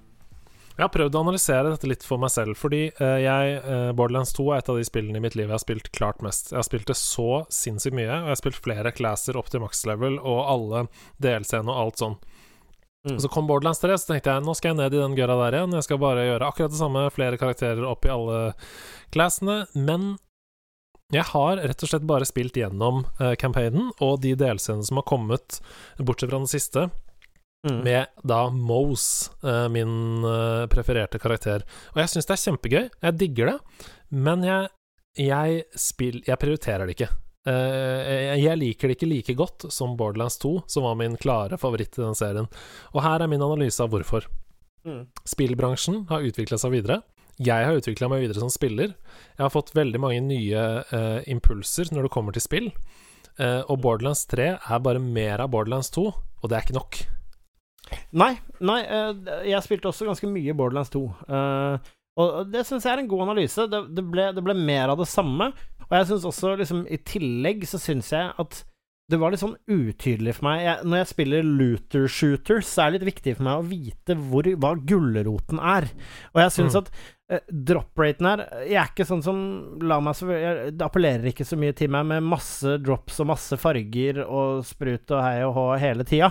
Jeg har prøvd å analysere dette litt for meg selv, fordi eh, jeg, eh, Borderlands 2 er et av de spillene i mitt liv jeg har spilt klart mest. Jeg har spilt det så sinnssykt mye, og jeg har spilt flere classer opp til max level, og alle delscenene og alt sånn. Mm. Og så kom Borderlands 3, så tenkte jeg nå skal jeg ned i den gøra der igjen. Jeg skal bare gjøre akkurat det samme, flere karakterer opp i alle classene. Men jeg har rett og slett bare spilt gjennom uh, campaignen og de delscenene som har kommet, bortsett fra den siste, Mm. med da Mose, eh, min eh, prefererte karakter. Og jeg syns det er kjempegøy, jeg digger det, men jeg, jeg, spill, jeg prioriterer det ikke. Eh, jeg, jeg liker det ikke like godt som Borderlands 2, som var min klare favoritt i den serien. Og her er min analyse av hvorfor. Mm. Spillbransjen har utvikla seg videre. jeg har utvikla meg videre som spiller. Jeg har fått veldig mange nye uh, impulser når det kommer til spill. Uh, og Borderlands 3 er bare mer av Borderlands 2, og det er ikke nok. Nei, nei eh, jeg spilte også ganske mye Borderlands 2. eh, og det syns jeg er en god analyse. Det, det, ble, det ble mer av det samme. Og jeg syns også, liksom, i tillegg så syns jeg at det var litt sånn utydelig for meg. Jeg, når jeg spiller looter shooters, så er det litt viktig for meg å vite hvor, hva gulroten er. Og jeg syns Mm. at eh, drop-raten her Jeg er ikke sånn som la meg så jeg, Det appellerer ikke så mye til meg med masse drops og masse farger og sprut og hei og hå hele tida.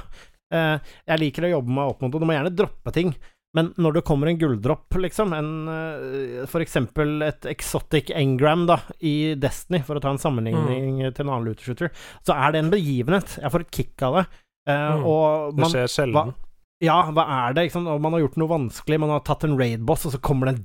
Eh, jeg liker å jobbe meg opp mot det. Du må gjerne droppe ting. Men når det kommer en gulldropp, liksom, en, eh, for eksempel et exotic engram da, i Destiny, for å ta en sammenligning til en annen looter-shooter, så er det en begivenhet. Jeg får et kick av det. Eh, Mm. Og Det skjer sjelden. ja, hva er det? Ikke sant? Og man har gjort noe vanskelig, man har tatt en raid-boss, og så kommer den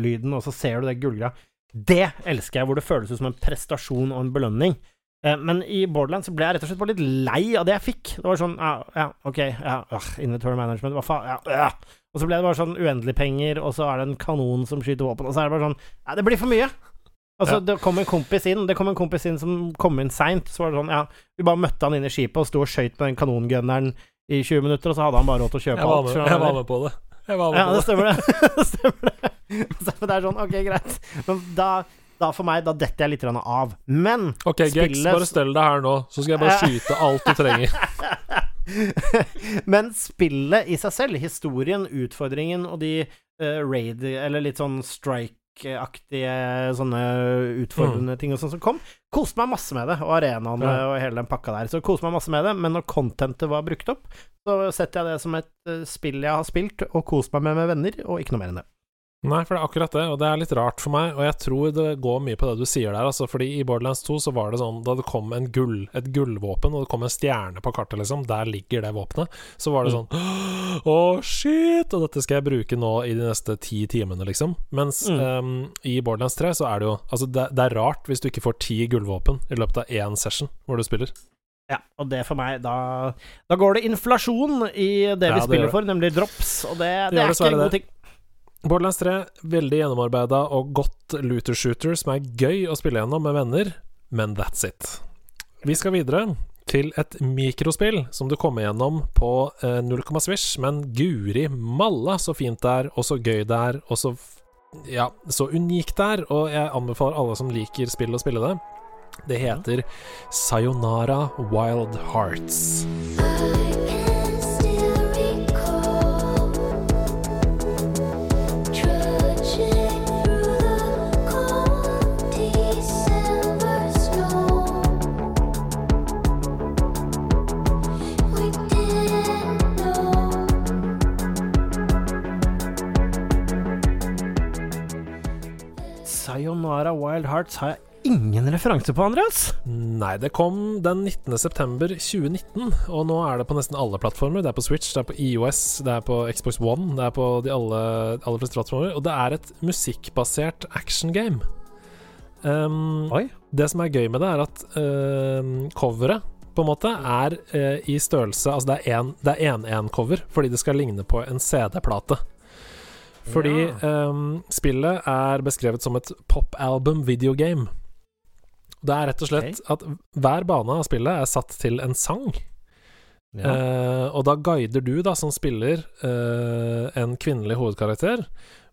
lyden, og så ser du det gullgreia. Det elsker jeg, hvor det føles ut som en prestasjon og en belønning. Eh, men i Borderland så ble jeg rett og slett bare litt lei av det jeg fikk. Det var sånn Ja, ja ok, ja, øh, inventory management, hva faen, ja, ja. Og så ble det bare sånn uendelig penger, og så er det en kanon som skyter våpen, og så er det bare sånn Ja, det blir for mye. Altså, Ja. det kom en kompis inn Det kom en kompis inn som kom inn seint. Så var det sånn, ja Vi bare møtte han inn i skipet og sto og skøyt med den kanongunneren i 20 minutter, og så hadde han bare råd til å kjøpe Jeg alt. med, jeg var med på det. Jeg var med ja, på det det. stemmer det. det stemmer det. Så det er sånn, ok, greit. Men da, da for meg, da detter jeg litt av. Men Ok, Gex, bare stell deg her nå, så skal jeg bare skyte alt du trenger. Men spillet i seg selv, historien, utfordringen og de uh, raid, eller litt sånn strike-aktige sånne utfordrende ting og sånn som kom, koste meg masse med det, og arenaene Ja. og hele den pakka der. Så koste meg masse med det, men når contentet var brukt opp, så setter jeg det som et uh, spill jeg har spilt og kost meg med med venner, og ikke noe mer enn det. Nei, for det er akkurat det, og det er litt rart for meg, og jeg tror det går mye på det du sier der, altså, fordi i Borderlands 2 så var det sånn, da det kom en gull, et gullvåpen, og det kom en stjerne på kartet, liksom, der ligger det våpenet, så var det Mm. sånn Å, shit! Og dette skal jeg bruke nå i de neste ti timene, liksom. Mens Mm. um, i Borderlands 3 så er det jo Altså, det, det er rart hvis du ikke får ti gullvåpen i løpet av én session hvor du spiller. Ja, og det for meg, da, da går det inflasjon i det Ja, vi spiller det. for, nemlig drops, og det, Det det, er ikke en god det. ting. Borderlands 3, veldig gjennomarbeida og godt looter shooter som er gøy å spille gjennom med venner, men that's it. Vi skal videre til et mikrospill som du kommer gjennom på eh, 0, swish, men guri malla så fint det er, og så gøy det er, og så f- ja, så unikt det er, og jeg anbefaler alle som liker spill å spille det. Det heter Sayonara Wild Hearts. Hearts har jeg ingen referanse på, Andreas. Nei, det kom den 19. september 2019, og nå er det på nesten alle plattformer. Det er på Switch, det er på IOS, det er på Xbox One, det er på de alle, aller fleste plattformer. Og det er et musikkbasert action game. Um, Oi. det som er gøy med det, er at uh, coveret på en måte er uh, i størrelse Altså det er én-én-cover, fordi det skal ligne på en CD-plate. Fordi um, spillet er beskrevet som et pop-album videogame. Det er rett og slett at hver bane av spillet er satt til en sang. Ja. Uh, og da guider du, da, som spiller, uh, en kvinnelig hovedkarakter,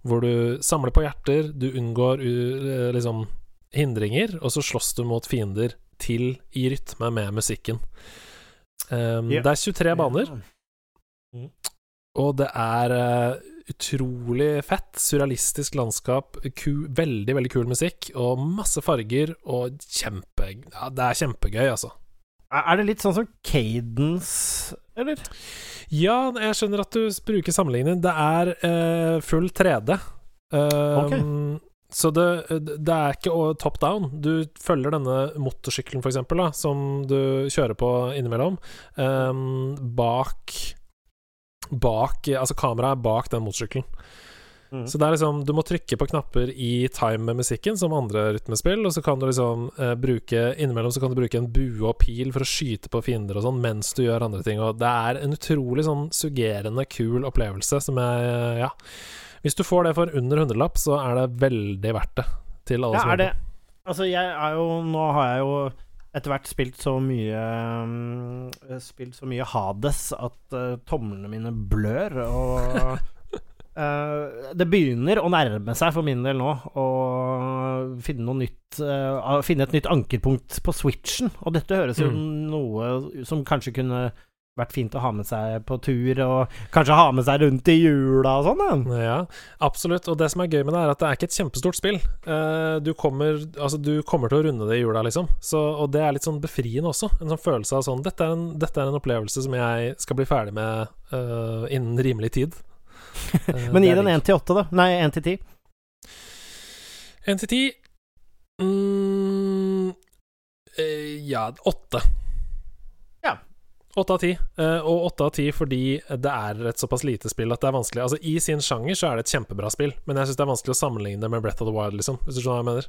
hvor du samler på hjerter, du unngår u- eh, liksom hindringer, og så slåss du mot fiender til i rytme med musikken. Um, yeah. Det er 23 baner, og det er utrolig fett. Surrealistisk landskap, ku, veldig, veldig kul musikk, og masse farger, og kjempe Ja, det er kjempegøy, altså. Er det litt sånn som Cadence, eller? Ja, jeg skjønner at du bruker sammenligning. Det er uh, full 3D. Um, Så det, det er ikke top down. Du følger denne motorsykkelen, for eksempel, da, som du kjører på innimellom, um, bak Bak Altså, kameraet er bak den motorsykkelen. Mm. Så det er liksom Du må trykke på knapper i time med musikken, som andre rytmespill, og så kan du liksom eh, bruke Innimellom så kan du bruke en bue og pil for å skyte på fiender og sånn mens du gjør andre ting, og det er en utrolig sånn suggerende, kul opplevelse som jeg Ja. Hvis du får det for under hundrelapp, så er det veldig verdt det. Til alle Ja, som er det. Altså, jeg er jo Nå har jeg jo etter hvert spilt så mye um, Spilt så mye Hades at uh, tomlene mine blør, og uh, Det begynner å nærme seg for min del nå å finne noe nytt uh, Finne et nytt ankerpunkt på Switchen, og dette høres jo Mm. noe som kanskje kunne vært fint å ha med seg på tur, og kanskje ha med seg rundt i jula og sånn. Ja, absolutt. Og det som er gøy med det, er at det er ikke et kjempestort spill. Eh, du kommer, altså, du kommer til å runde det i jula, liksom. Så, og det er litt sånn befriende også. En sånn følelse av sånn dette er, en, dette er en opplevelse som jeg skal bli ferdig med uh, innen rimelig tid. Uh, Men gi den 1 til 8, da. Nei, 1 til 10. 1 til 10 mm, Ja, 8. Åtte av ti. Eh, og åtte av ti fordi det er et såpass lite spill at det er vanskelig Altså I sin sjanger så er det et kjempebra spill, men jeg syns det er vanskelig å sammenligne det med Breath of the Wild, liksom. Hvis du skjønner hva jeg mener.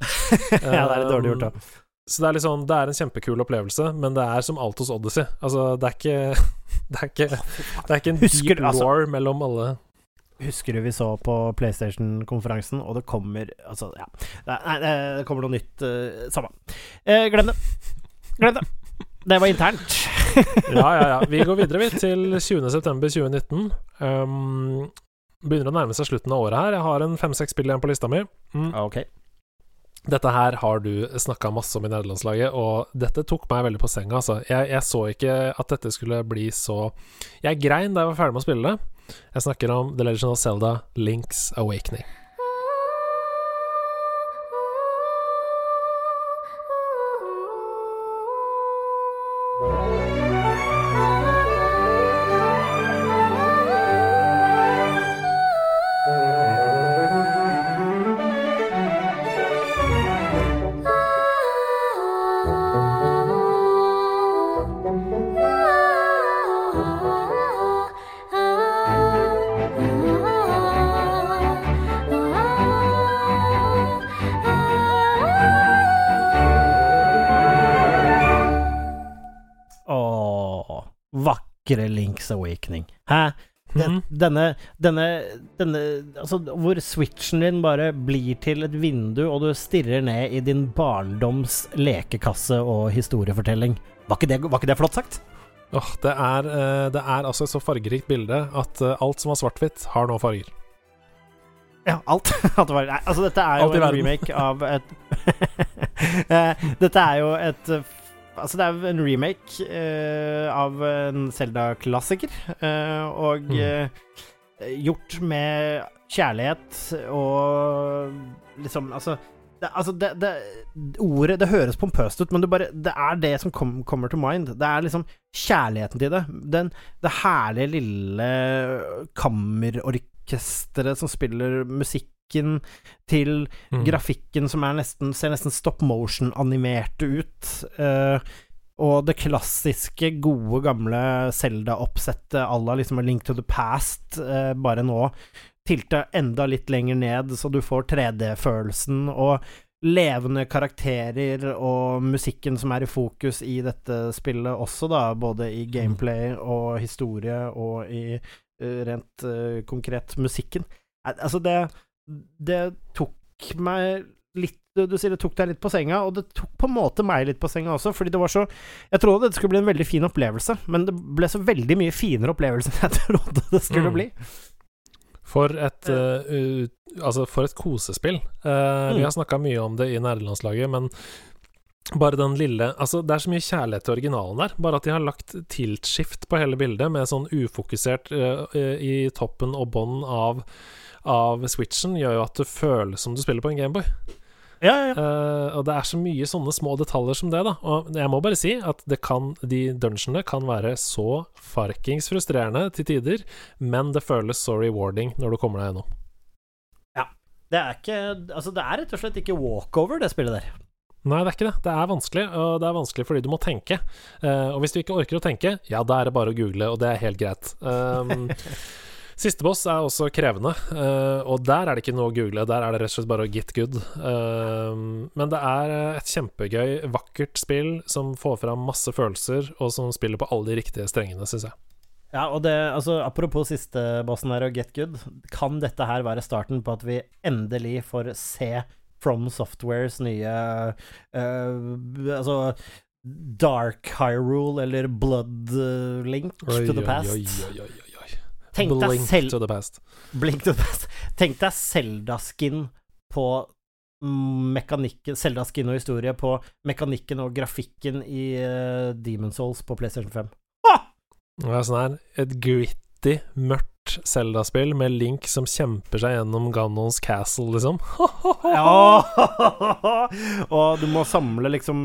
ja, det er litt dårlig gjort, da. Um, Så det er sånn Det er en kjempekul opplevelse, men det er som alt hos Odyssey. Altså, det er ikke Det er ikke, det er ikke en Husker deep altså- war mellom alle Husker du vi så på PlayStation-konferansen, og det kommer Altså, ja. Nei, det kommer noe nytt. Uh, samme. Eh, glem det. Glem det. Det var internt. Ja, ja, ja. Vi går videre, vi, til 20.9.2019. Um, begynner å nærme seg slutten av året her. Jeg har en fem-seks spill igjen på lista mi. Mm. Okay. Dette her har du snakka masse om i nederlandslaget, og dette tok meg veldig på senga. Altså. Jeg, jeg så ikke at dette skulle bli så Jeg grein da jeg var ferdig med å spille det. Jeg snakker om The Legend of Zelda Links Awakening. Vakre Links Awakening. Hæ? Den, Mhm. denne, denne, denne Altså, hvor switchen din bare blir til et vindu, og du stirrer ned i din barndoms lekekasse og historiefortelling. Var ikke det, var ikke det flott sagt? Åh, det, er, eh, det er altså et så fargerikt bilde at eh, alt som var svart-hvitt, har nå farger. Ja, alt. Det altså, dette er jo en remake av et Eh, Dette er jo et Altså, det er jo en remake uh, av en Zelda-klassiker, uh, og Mm. uh, gjort med kjærlighet og liksom Altså det, altså det, det, ordet Det høres pompøst ut, men det, bare, det er det som kom, kommer to mind. Det er liksom kjærligheten til det. Den, det herlige lille kammerorkesteret som spiller musikken til Mm. grafikken som nesten, ser nesten stop motion-animerte ut. Uh, og det klassiske, gode, gamle Zelda-oppsettet à la liksom A Link to the Past, uh, bare nå tilta enda litt lenger ned, så du får 3D-følelsen, og levende karakterer og musikken som er i fokus i dette spillet også, da, både i gameplay og historie og i uh, rent uh, konkret musikken. Al- Altså, det Det tok meg litt du, sier det tok deg litt på senga, og det tok på en måte meg litt på senga også, fordi det var så Jeg trodde det skulle bli en veldig fin opplevelse, men det ble så veldig mye finere opplevelse enn jeg trodde det skulle Mm. bli. For et, uh, altså for et kosespill. Vi Mm. har snakka mye om det i nederlandslaget, men bare den lille Altså, det er så mye kjærlighet til originalen der. Bare at de har lagt tilt-skift på hele bildet, med sånn ufokusert eh, i toppen og bånn av, av switchen, gjør jo at det føles som du spiller på en Gameboy. Ja, ja, ja. Uh, og det er så mye sånne små detaljer som det, da. Og jeg må bare si at det kan, de dungeonene kan være så farkings frustrerende til tider, men det føles så rewarding når du kommer deg gjennom. Det er ikke Altså, det er rett og slett ikke walkover, det spillet der. Nei, det er ikke det. Det er vanskelig, og det er vanskelig fordi du må tenke. Uh, og hvis du ikke orker å tenke, ja, da er det bare å google, og det er helt greit. Um, Siste boss er også krevende, uh, og der er det ikke noe å google. Der er det rett og slett bare å get good. Uh, men det er et kjempegøy, vakkert spill som får fram masse følelser, og som spiller på alle de riktige strengene, syns jeg. Ja, og det, altså, apropos siste bossen her og Get Good, kan dette her være starten på at vi endelig får se From Softwares nye uh, Altså Dark Hyrule eller Blood Link Oi, to the past. oi, oi, oi, oi. Tenk deg selv to the past. Blink to the past. Tenk deg Zelda-skin på mekanikken Zelda-skin og historie på mekanikken og grafikken i uh, Demon Souls på PlayStation 5. Det er sånn her et gritty, mørkt Zelda-spill med Link som kjemper seg gjennom Ganons castle, liksom. Ja! og du må samle liksom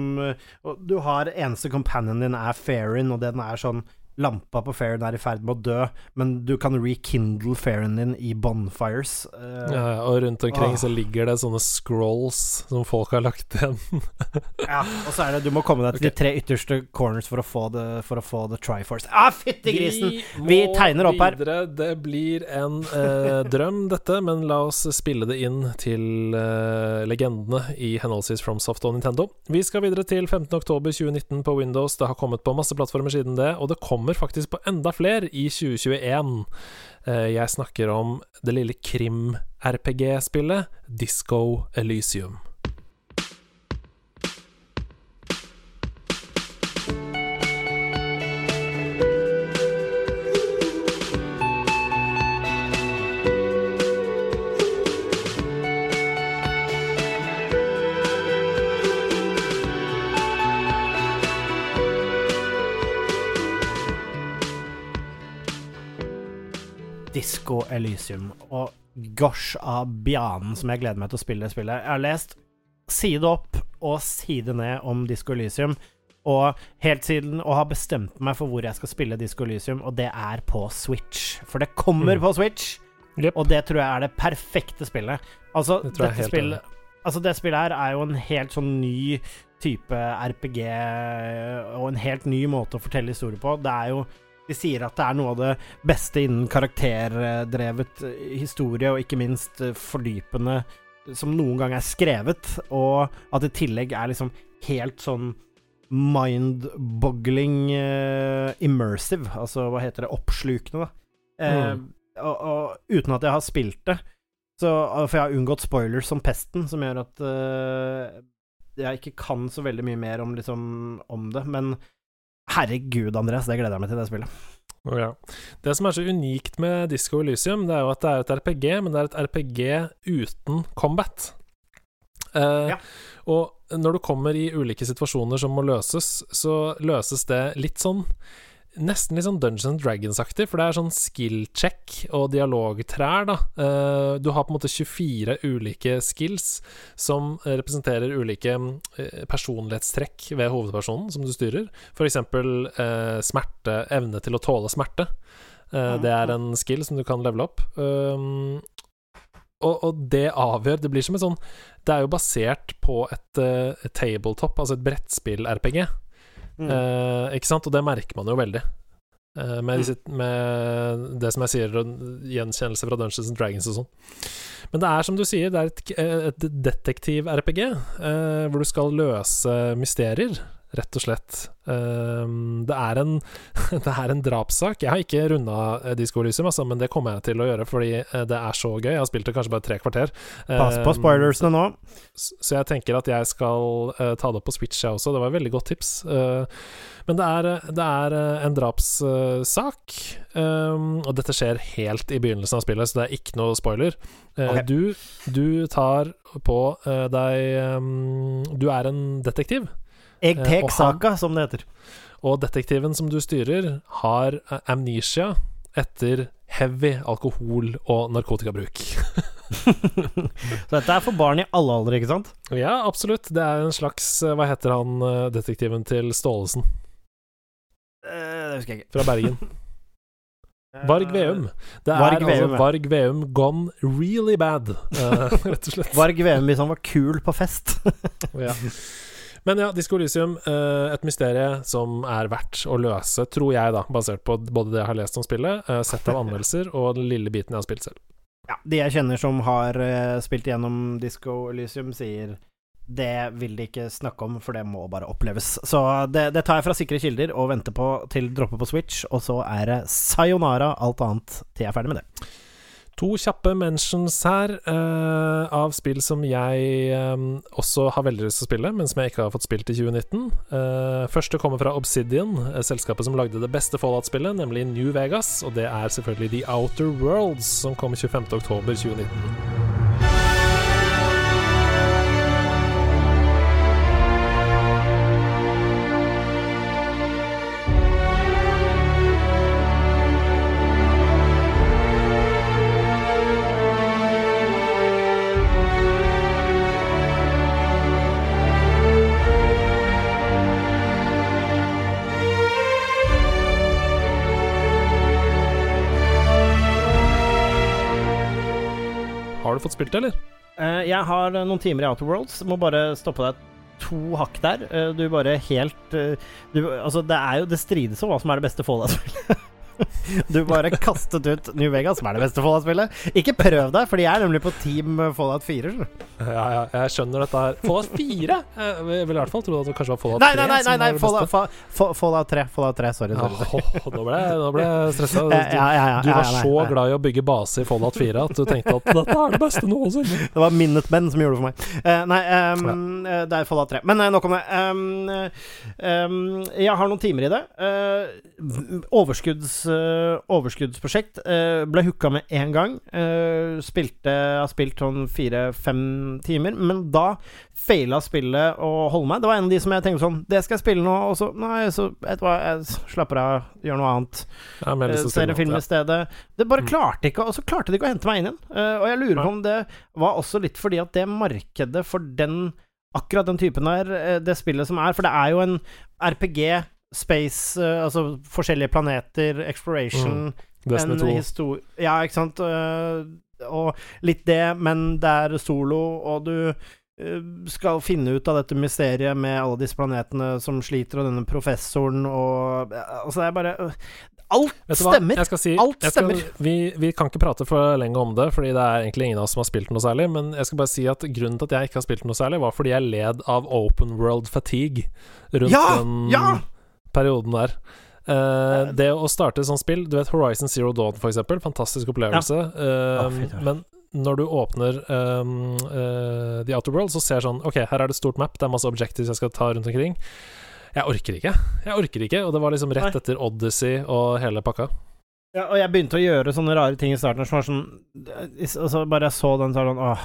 Du har eneste companionen din er Fairin, og den er sånn Lampa på fairen er i ferd med å dø, men du kan rekindle fairen din i bonfires. Uh, Ja, og rundt omkring uh. så ligger det sånne scrolls som folk har lagt igjen. ja, og så er det Du må komme deg til de tre ytterste corners for å få det For å få the Triforce. Ah, fytti grisen! Vi vi tegner opp her. Videre. Det blir en uh, drøm, dette, men la oss spille det inn til eh, legendene i henholdsvis FromSoft og Nintendo. Vi skal videre til 15.10.2019 på Windows. Det har kommet på masse plattformer siden det, og det kommer faktisk på enda flere i 2021. Eh, jeg snakker om det lille krim-RPG-spillet Disco Elysium. Disco Elysium. Og gosh av bjanen som jeg gleder meg til å spille det spillet. Jeg har lest side opp og side ned om Disco Elysium, og helt siden Og har bestemt meg for hvor jeg skal spille Disco Elysium, og det er på Switch. For det kommer Mm. på Switch, yep. og det tror jeg er det perfekte spillet. Altså, Det dette spillet Altså, det spillet her er jo en helt sånn ny type RPG, og en helt ny måte å fortelle historier på. Det er jo De sier at det er noe av det beste innen karakterdrevet eh, historie, og ikke minst eh, fordypende, som noen gang er skrevet, og at det i tillegg er liksom helt sånn mind-boggling uh, immersive, altså hva heter det, oppslukende, da. Eh, Mm. og, og uten at jeg har spilt det, så, for jeg har unngått spoilers som pesten, som gjør at uh, jeg ikke kan så veldig mye mer om, liksom, om det, men herregud, Andreas, det gleder jeg meg til, det spillet. Ja. Det som er så unikt med Disco Elysium, det er jo at det er et RPG, men det er et RPG uten combat. Eh, Ja. Og når du kommer i ulike situasjoner som må løses, så løses det litt sånn Nesten litt sånn Dungeons and Dragons-aktig, for det er sånn skill check og dialogtrær, da. Eh, du har på en måte 24 ulike skills som representerer ulike eh, personlighetstrekk ved hovedpersonen som du styrer. For eksempel eh, smerte, evne til å tåle smerte. Eh, det er en skill som du kan levele opp. Um, og, og det avgjør Det blir som et sånn Det er jo basert på et, et tabletop, altså et brettspill-RPG. Mm. Eh, ikke sant? Og det merker man jo veldig. Uh, med, disse, med det som jeg sier, gjenkjennelse fra Dungeons and Dragons og sånn. Men det er som du sier, det er et, et detektiv-RPG, uh, hvor du skal løse mysterier, rett og slett. Eh, det, er en, det er en drapssak. Jeg har ikke runda Disco Elysium, altså, men det kommer jeg til å gjøre fordi eh, det er så gøy. Jeg har spilt det kanskje bare tre kvarter. Pass på Eh, spoilersene nå. Så jeg tenker at jeg skal eh, ta det opp på Switch, jeg også. Det var et veldig godt tips. Eh, men det er, det er eh, en drapssak, um, og dette skjer helt i begynnelsen av spillet, så det er ikke noe spoiler. Okay. Du, du tar på eh, deg Du er en detektiv, Jeg tek saka, som det heter. og detektiven som du styrer, har eh, amnesia etter heavy alkohol- og narkotikabruk. Så dette er for barn i alle aldre, ikke sant? Ja, absolutt. Det er en slags eh, Hva heter han eh, detektiven til Staalesen? Det husker jeg ikke. Fra Bergen. Varg Veum. Det er Varg altså Veum, ja. Varg Veum gone really bad, rett og slett. Varg Veum hvis han var kul på fest. Ja. Men ja, Disco Elysium, eh, et mysterie som er verdt å løse, tror jeg, da, basert på både det jeg har lest om spillet, eh, sett av anmeldelser, og den lille biten jeg har spilt selv. Ja, de jeg kjenner som har eh, spilt gjennom Disco Elysium, sier det vil de ikke snakke om, for det må bare oppleves. Så det, det tar jeg fra sikre kilder og venter på til dropper på Switch, og så er det sayonara alt annet til jeg er ferdig med det. To kjappe mentions her uh, av spill som jeg um, også har veldig lyst til å spille, men som jeg ikke har fått spilt i 2019. Uh, første kommer fra Obsidian, selskapet som lagde det beste Fallout-spillet, nemlig New Vegas. Og det er selvfølgelig The Outer Worlds, som kom 25.10.2019. fått spilt det, eller? Uh, jeg har noen timer i Outer Worlds. Må bare stoppe deg to hakk der. Uh, du bare helt uh, du, Altså, det er jo Det strides om hva som er det beste Fallout-spillet. Du bare kastet ut New Vegas, som er det beste Fallout-spillet. Ikke prøv deg, for de er nemlig på Team Fallout 4. Ja, ja, jeg skjønner dette her. Fallout 4? Jeg vil i hvert fall tro at det kanskje var Fallout 3. Nei, nei, nei, nei, nei Fallout, Fallout, 3. Fallout 3, Sorry. sorry. Oh, nå ble jeg stressa. Du, ja, ja, du var så glad i å bygge base i Fallout 4 at du tenkte at dette er det beste noensinne. Det var Minutemen som gjorde det for meg. Uh, nei, um, det er Fallout 3. Men uh, nok om det. Um, um, jeg har noen timer i det. Uh, overskudds overskuddsprosjekt. Uh, ble hooka med én gang. Uh, spilte Har spilt sånn fire-fem timer, men da faila spillet å holde meg. Det var en av de som jeg tenkte sånn Det skal jeg spille nå, og så Nei, så vet du hva, jeg slapper av, gjør noe annet. Ja, uh, Ser en film i stedet. Det bare mm. klarte ikke Og så klarte de ikke å hente meg inn igjen. og jeg lurer på om det var også litt fordi at det markedet for den akkurat den typen der, det spillet som er For det er jo en RPG space, uh, altså forskjellige planeter, exploration mm. Destiny 2. Ja, ikke sant. Uh, og litt det, men det er solo, og du uh, skal finne ut av dette mysteriet med alle disse planetene som sliter, og denne professoren og Altså, det er bare Alt stemmer! Si, Alt stemmer. Skal, vi, vi, kan ikke prate for lenge om det, fordi det er egentlig ingen av oss som har spilt noe særlig. Men jeg skal bare si at grunnen til at jeg ikke har spilt noe særlig, var fordi jeg led av open world fatigue rundt ja, den ja! Perioden der. Uh, det å starte et sånt spill Du vet Horizon Zero Dawn, for eksempel. Fantastisk opplevelse. Ja. Uh, oh, men når du åpner um, uh, The Outer World, så ser sånn Ok, her er det stort map, det er masse objectives jeg skal ta rundt omkring. Jeg orker ikke. Jeg orker ikke. Og det var liksom rett etter Odyssey og hele pakka. Ja, og jeg begynte å gjøre sånne rare ting i starten som var sånn Og så bare jeg så den, så var det sånn Åh,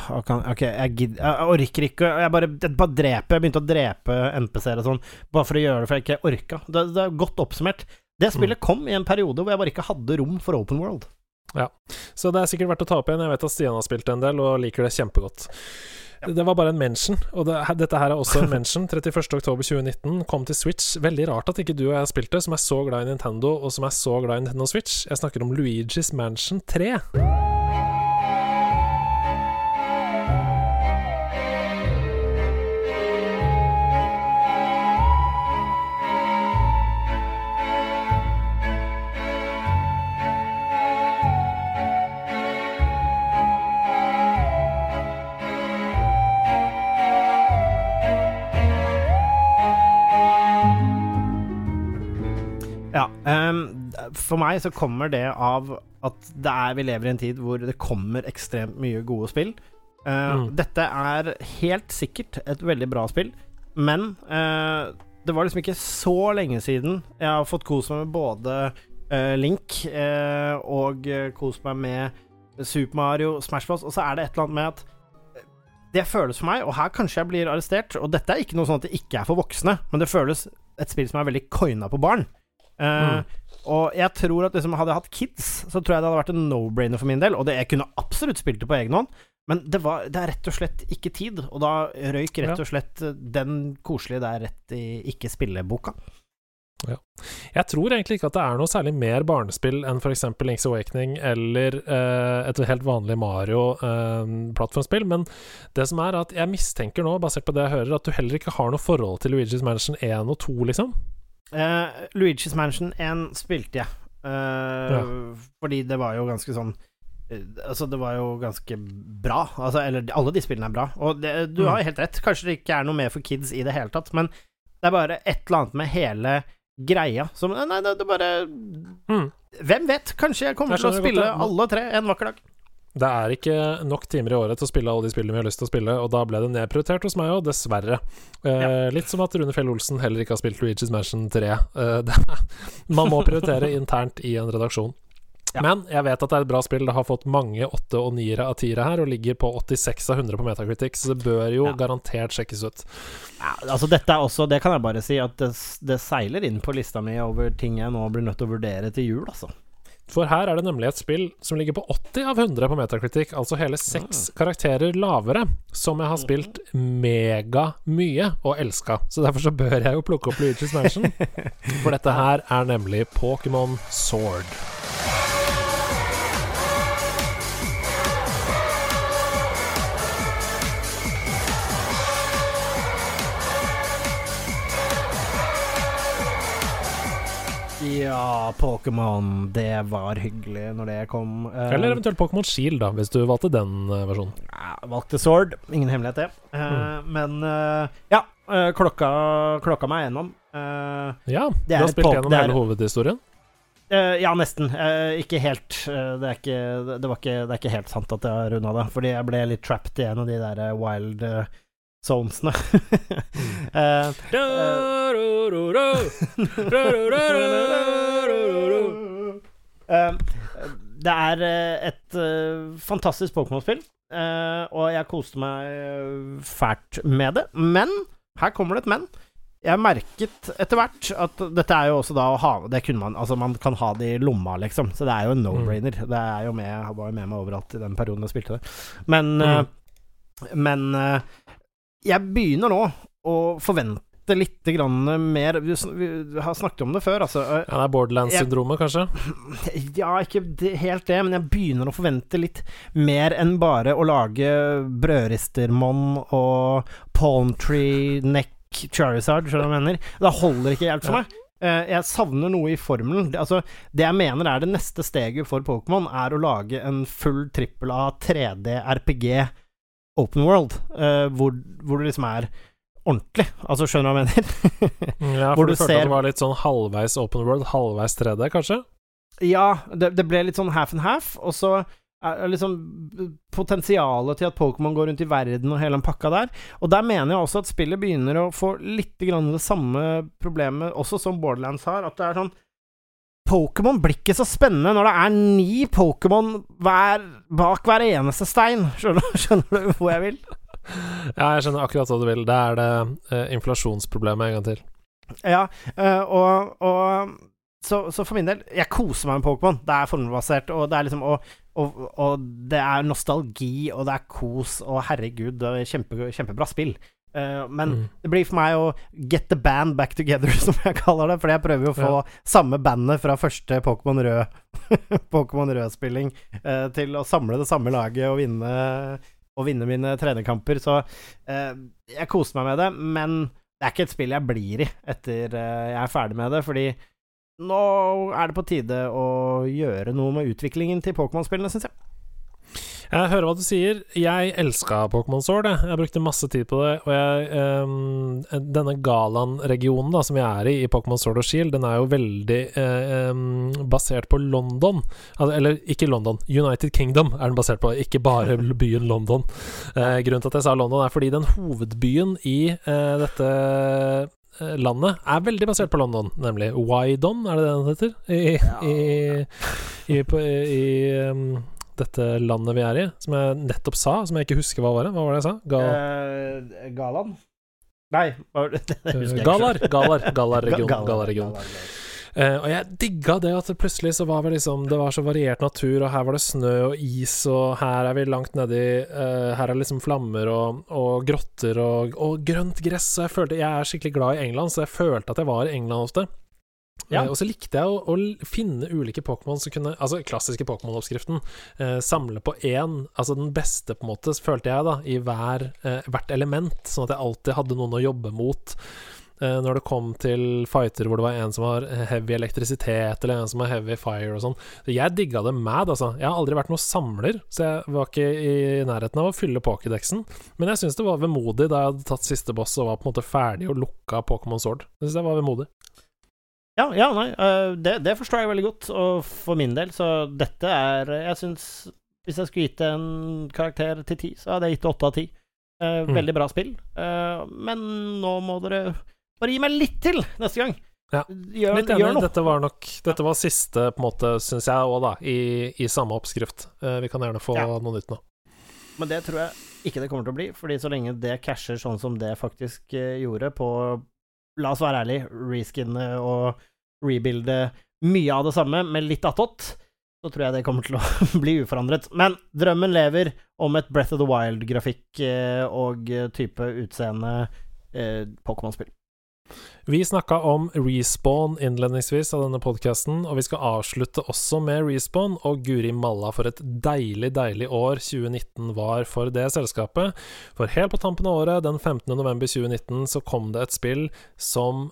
OK, jeg gidder Jeg orker ikke. Jeg bare, jeg bare dreper. Jeg begynte å drepe NPC-er og sånn, bare for å gjøre det, for jeg ikke orka. Det, det er godt oppsummert. Det spillet mm. kom i en periode hvor jeg bare ikke hadde rom for open world. Ja, så det er sikkert verdt å ta opp igjen. Jeg vet at Stian har spilt en del og liker det kjempegodt. Det var bare en mention, og det, dette her er også en mention. 31.10.2019 kom til Switch. Veldig rart at ikke du og jeg har spilt det, som er så glad i Nintendo, og som er så glad i Nintendo Switch. Jeg snakker om Luigi's Mansion 3. for meg så kommer det av at det er, vi lever i en tid hvor det kommer ekstremt mye gode spill. Uh, mm. Dette er helt sikkert et veldig bra spill, men uh, det var liksom ikke så lenge siden jeg har fått kose meg med både uh, Link og kose meg med Super Mario, Smash Bros, og så er det et eller annet med at det føles for meg, og her kanskje jeg blir arrestert, og dette er ikke noe sånn at det ikke er for voksne, men det føles et spill som er veldig coina på barn. Uh, mm. Og jeg tror at liksom, hadde jeg hatt kids, så tror jeg det hadde vært en no-brainer for min del. Og det, jeg kunne absolutt spilt det på egen hånd, men det, var, det, er rett og slett ikke tid. Og da røyk rett og slett den koselige der rett i ikke-spille-boka. Ja. Jeg tror egentlig ikke at det er noe særlig mer barnespill enn f.eks. Links Awakening eller uh, et helt vanlig Mario-plattformspill, uh, men det som er at jeg mistenker nå, basert på det jeg hører, at du heller ikke har noe forhold til Luigi's Mansion 1 og 2, liksom? Uh, Luigi's Mansion 1 spilte jeg. Uh, ja. Fordi det var jo ganske sånn eh, Altså, det var jo ganske bra. Altså, eller alle de spillene er bra. Og det, du Mm. har helt rett. Kanskje det ikke er noe mer for kids i det hele tatt, men det er bare et eller annet med hele greia som Nei, det, det bare Mm. Hvem vet? Kanskje jeg kommer Jeg til å spille alle tre en vakker dag. Det er ikke nok timer i året til å spille alle de spillene vi har lyst til å spille, og da ble det nedprioritert hos meg òg, dessverre. Eh, Litt som at Rune Fjell Olsen heller ikke har spilt Luigi's Mansion 3. Eh, det, man må prioritere internt i en redaksjon. Ja. Men jeg vet at det er et bra spill. Det har fått mange åtte og niere av tiere her, og ligger på 86 av 100 på Metacritic, så det bør jo Ja. garantert sjekkes ut. Ja, altså dette er også, det kan jeg bare si, at det, det seiler inn på lista mi over ting jeg nå blir nødt til å vurdere til jul, altså. For her er det nemlig et spill som ligger på 80 av 100 på Metacritic, altså hele seks karakterer lavere, som jeg har spilt mega mye og elska. Så derfor så bør jeg jo plukke opp Luigi's Mansion, for dette her er nemlig Pokémon Sword. Ja, Pokémon, det var hyggelig når det kom. Eh, Eller eventuelt Pokémon Shield, da, hvis du valgte den eh, versjonen. ja, valgte Sword, ingen hemmelighet det. Eh, Mm. Men eh, ja, eh, klokka, klokka meg gjennom. Eh, Ja, du har spilt gjennom hele hovedhistorien? Eh, ja, nesten. Eh, ikke helt. Eh, det, er ikke, det, var ikke, det er ikke helt sant at jeg har runda det, fordi jeg ble litt trapped i en av de der eh, wild zonesene. Eh, eh, det er eh, et fantastisk Pokémon-spill, og jeg koste meg fælt med det. Men her kommer det et men. Jeg merket etter hvert at dette er jo også da å ha Det kunne man Altså, man kan ha det i lomma, liksom. Så det er jo en no-brainer. Det er jo med Jeg var jo med meg overalt i den perioden jeg spilte det. Men Mm. Men jeg begynner nå å forvente litt grann mer Vi har snakket om det før, altså. Ja, det er Borderlands-syndromet, kanskje? ja, ikke helt det, men jeg begynner å forvente litt mer enn bare å lage brødristermonn og palm tree neck Charizard, skjønner du hva jeg mener? Det holder ikke helt for meg. Eh, Jeg savner noe i formelen. Altså, det jeg mener er det neste steget for Pokémon, er å lage en full trippel A 3D RPG open world, uh, hvor, hvor det liksom er ordentlig. Altså, skjønner du hva jeg mener? Ja, for du du følte ser- at det var litt sånn halvveis open world, halvveis 3D, kanskje? Ja, det, det ble litt sånn half and half, og så er liksom potensialet til at Pokémon går rundt i verden og hele den pakka der. Og der mener jeg også at spillet begynner å få litt grann det samme problemet også som Borderlands har, at det er sånn Pokémon blir ikke så spennende når det er ni Pokémon bak hver eneste stein. Skjønner, skjønner du hvor jeg vil? Ja, jeg skjønner akkurat hva du vil. Det er det eh, inflasjonsproblemet en gang til. Ja, øh, og, og så, så for min del Jeg koser meg med Pokémon. Det er formelbasert, og det er liksom og, og, og det er nostalgi, og det er kos, og herregud, det er kjempe, kjempebra spill. Eh, men Mm. det blir for meg å get the band back together, som jeg kaller det. Fordi jeg prøver jo å få samme bandet fra første Pokémon Rød Pokémon Rød-spilling eh, til å samle det samme laget og vinne, og vinne mine trenerkamper. Så eh, jeg koser meg med det, men det er ikke et spill jeg blir i etter jeg er ferdig med det, fordi nå er det på tide å gjøre noe med utviklingen til Pokémon-spillene, syns jeg. Jeg hører hva du sier. Jeg elska Pokémon Sword. Jeg. jeg brukte masse tid på det. Og jeg, um, denne Galan-regionen da som jeg er i i Pokémon Sword og Shield, den er jo veldig ehm, basert på London. Altså, eller ikke London, United Kingdom er den basert på, ikke bare byen London. Uh, grunnen til at jeg sa London, er fordi den hovedbyen i uh, dette landet er veldig basert på London, nemlig Wydon, er det det den heter? I, i, i, på, i ehm, dette landet vi er i, som jeg nettopp sa, som jeg ikke husker hva var det. Hva var det jeg sa? Ga uh, Galan? Nei, hva var det? det husker jeg Galar. Galar, Galar-region. Galar. Galar, Galar. Eh, og jeg digga det at det plutselig så var vi liksom Det var så variert natur, og her var det snø og is, og her er vi langt nedi uh, Her er det liksom flammer og, og grotter og, og grønt gress, og jeg følte Jeg er skikkelig glad i England, så jeg følte at jeg var i England ofte. Ja. Eh, og så likte jeg å, å finne ulike Pokémon som kunne Altså klassiske Pokémon-oppskriften. Eh, samle på én, altså den beste, på en måte, følte jeg, da, i hver, eh, hvert element, sånn at jeg alltid hadde noen å jobbe mot. eh, når det kom til fighter hvor det var en som har heavy elektrisitet, eller en som har heavy fire og sånn. Så jeg digga det mad, altså. Jeg har aldri vært noen samler, så jeg var ikke i nærheten av å fylle pokédexen. Men jeg syns det var vemodig da jeg hadde tatt siste boss og var på en måte ferdig og lukka Pokémon Sword. Jeg syns det var vemodig. Ja, ja, nei, uh, det, det, forstår jeg veldig godt, og for min del, så dette er Jeg syns Hvis jeg skulle gitt en karakter til ti, så hadde jeg gitt åtte av ti. Uh, mm. Veldig bra spill. Uh, men nå må dere bare gi meg litt til neste gang. Ja. Gjør, litt enig. Dette var nok Dette var siste, på en måte, syns jeg òg, da, i, i, samme oppskrift. Vi kan gjerne få ja. noe nytt nå. Men det tror jeg ikke det kommer til å bli, Fordi så lenge det casher sånn som det faktisk gjorde på La oss være ærlig, reskinne og rebuilde mye av det samme med litt attåt, så tror jeg det kommer til å bli uforandret. Men drømmen lever om et Breath of the Wild-grafikk eh, og type utseende eh, Pokémon-spill. Vi snakka om Respawn innledningsvis av denne podkasten, og vi skal avslutte også med Respawn. Og guri malla, for et deilig, deilig år 2019 var for det selskapet. For helt på tampen av året, den 15. november 2019, så kom det et spill som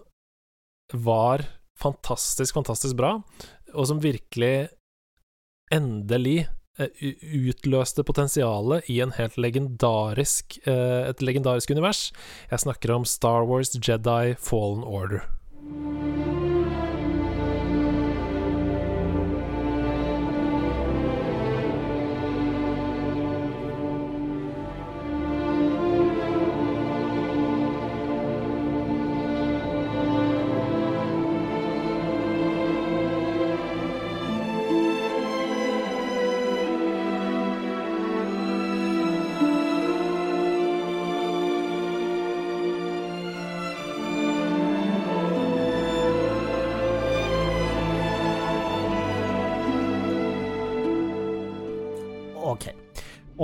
var fantastisk, fantastisk bra, og som virkelig endelig eh, utløste potensialet i en helt legendarisk, eh, et legendarisk univers. Jeg snakker om Star Wars Jedi Fallen Order.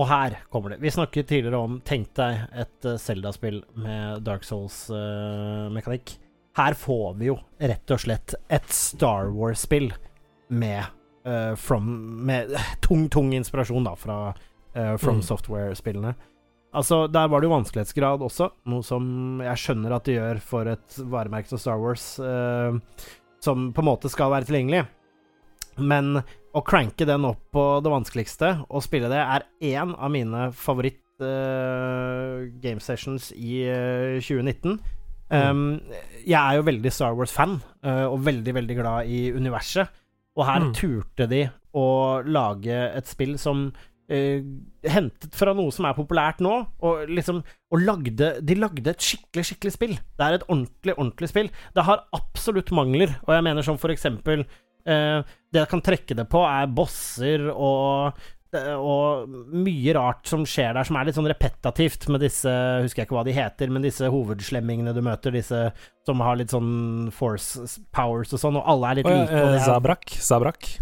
Og her kommer det. Vi snakket tidligere om Tenk deg et Zelda-spill uh, med Dark Souls-mekanikk. Her får vi jo rett og slett et Star Wars-spill med, uh, med tung, tung inspirasjon da fra uh, From mm. Software-spillene. Altså, Der var det jo vanskelighetsgrad også, noe som jeg skjønner at det gjør for et varemerke som Star Wars, uh, som på en måte skal være tilgjengelig. Men å cranke den opp på det vanskeligste og spille det, er én av mine favoritt uh, game sessions i uh, 2019. Um, jeg er jo veldig Star Wars-fan, uh, og veldig, veldig glad i universet. Og her mm. turte de å lage et spill som uh, hentet fra noe som er populært nå, og liksom og lagde, De lagde et skikkelig, skikkelig spill. Det er et ordentlig, ordentlig spill. Det har absolutt mangler, og jeg mener som for eksempel det jeg kan trekke det på, er bosser og, og mye rart som skjer der, som er litt sånn repetativt med disse Husker jeg ikke hva de heter, men disse hovedslemmingene du møter, disse som har litt sånn force powers og sånn, og alle er litt oh, ja, like. Eh, Zabrak. Zabrak.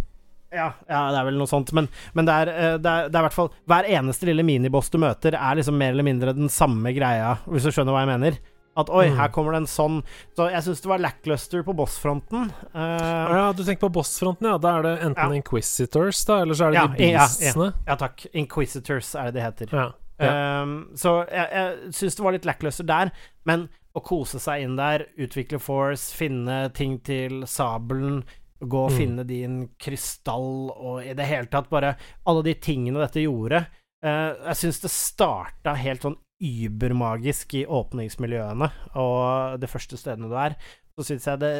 Ja, ja, det er vel noe sånt, men, men det, er, eh, er, er i hvert fall Hver eneste lille miniboss du møter, er liksom mer eller mindre den samme greia, hvis du skjønner hva jeg mener. At oi, mm. her kommer det en sånn Så jeg syns det var lackluster på bossfronten. Uh, ja, du tenker på bossfronten, ja. Da er det enten ja. Inquisitors, da, eller så er det ja, de beastsene. Ja, ja, takk. Inquisitors er det de heter. Um, så jeg, jeg syns det var litt lackluster der, men å kose seg inn der, utvikle force, finne ting til sabelen, gå og mm. finne din krystall, og i det hele tatt bare Alle de tingene dette gjorde. Uh, jeg syns det starta helt sånn übermagisk i åpningsmiljøene og de første stedene du er, så syns jeg det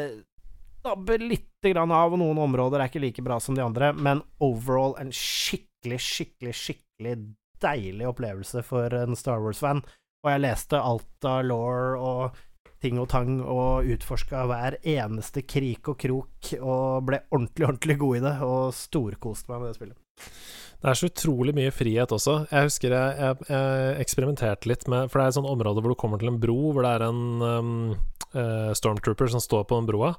dabber litt grann av, og noen områder er ikke like bra som de andre, men overall en skikkelig, skikkelig, skikkelig deilig opplevelse for en Star Wars-fan. Og jeg leste alt av law og ting og tang og utforska hver eneste krik og krok og ble ordentlig, ordentlig god i det, og storkoste meg med det spillet. Det er så utrolig mye frihet også. Jeg husker jeg, jeg, jeg, eksperimenterte litt med For det er et sånt område hvor du kommer til en bro hvor det er en um, uh, stormtrooper som står på den broa.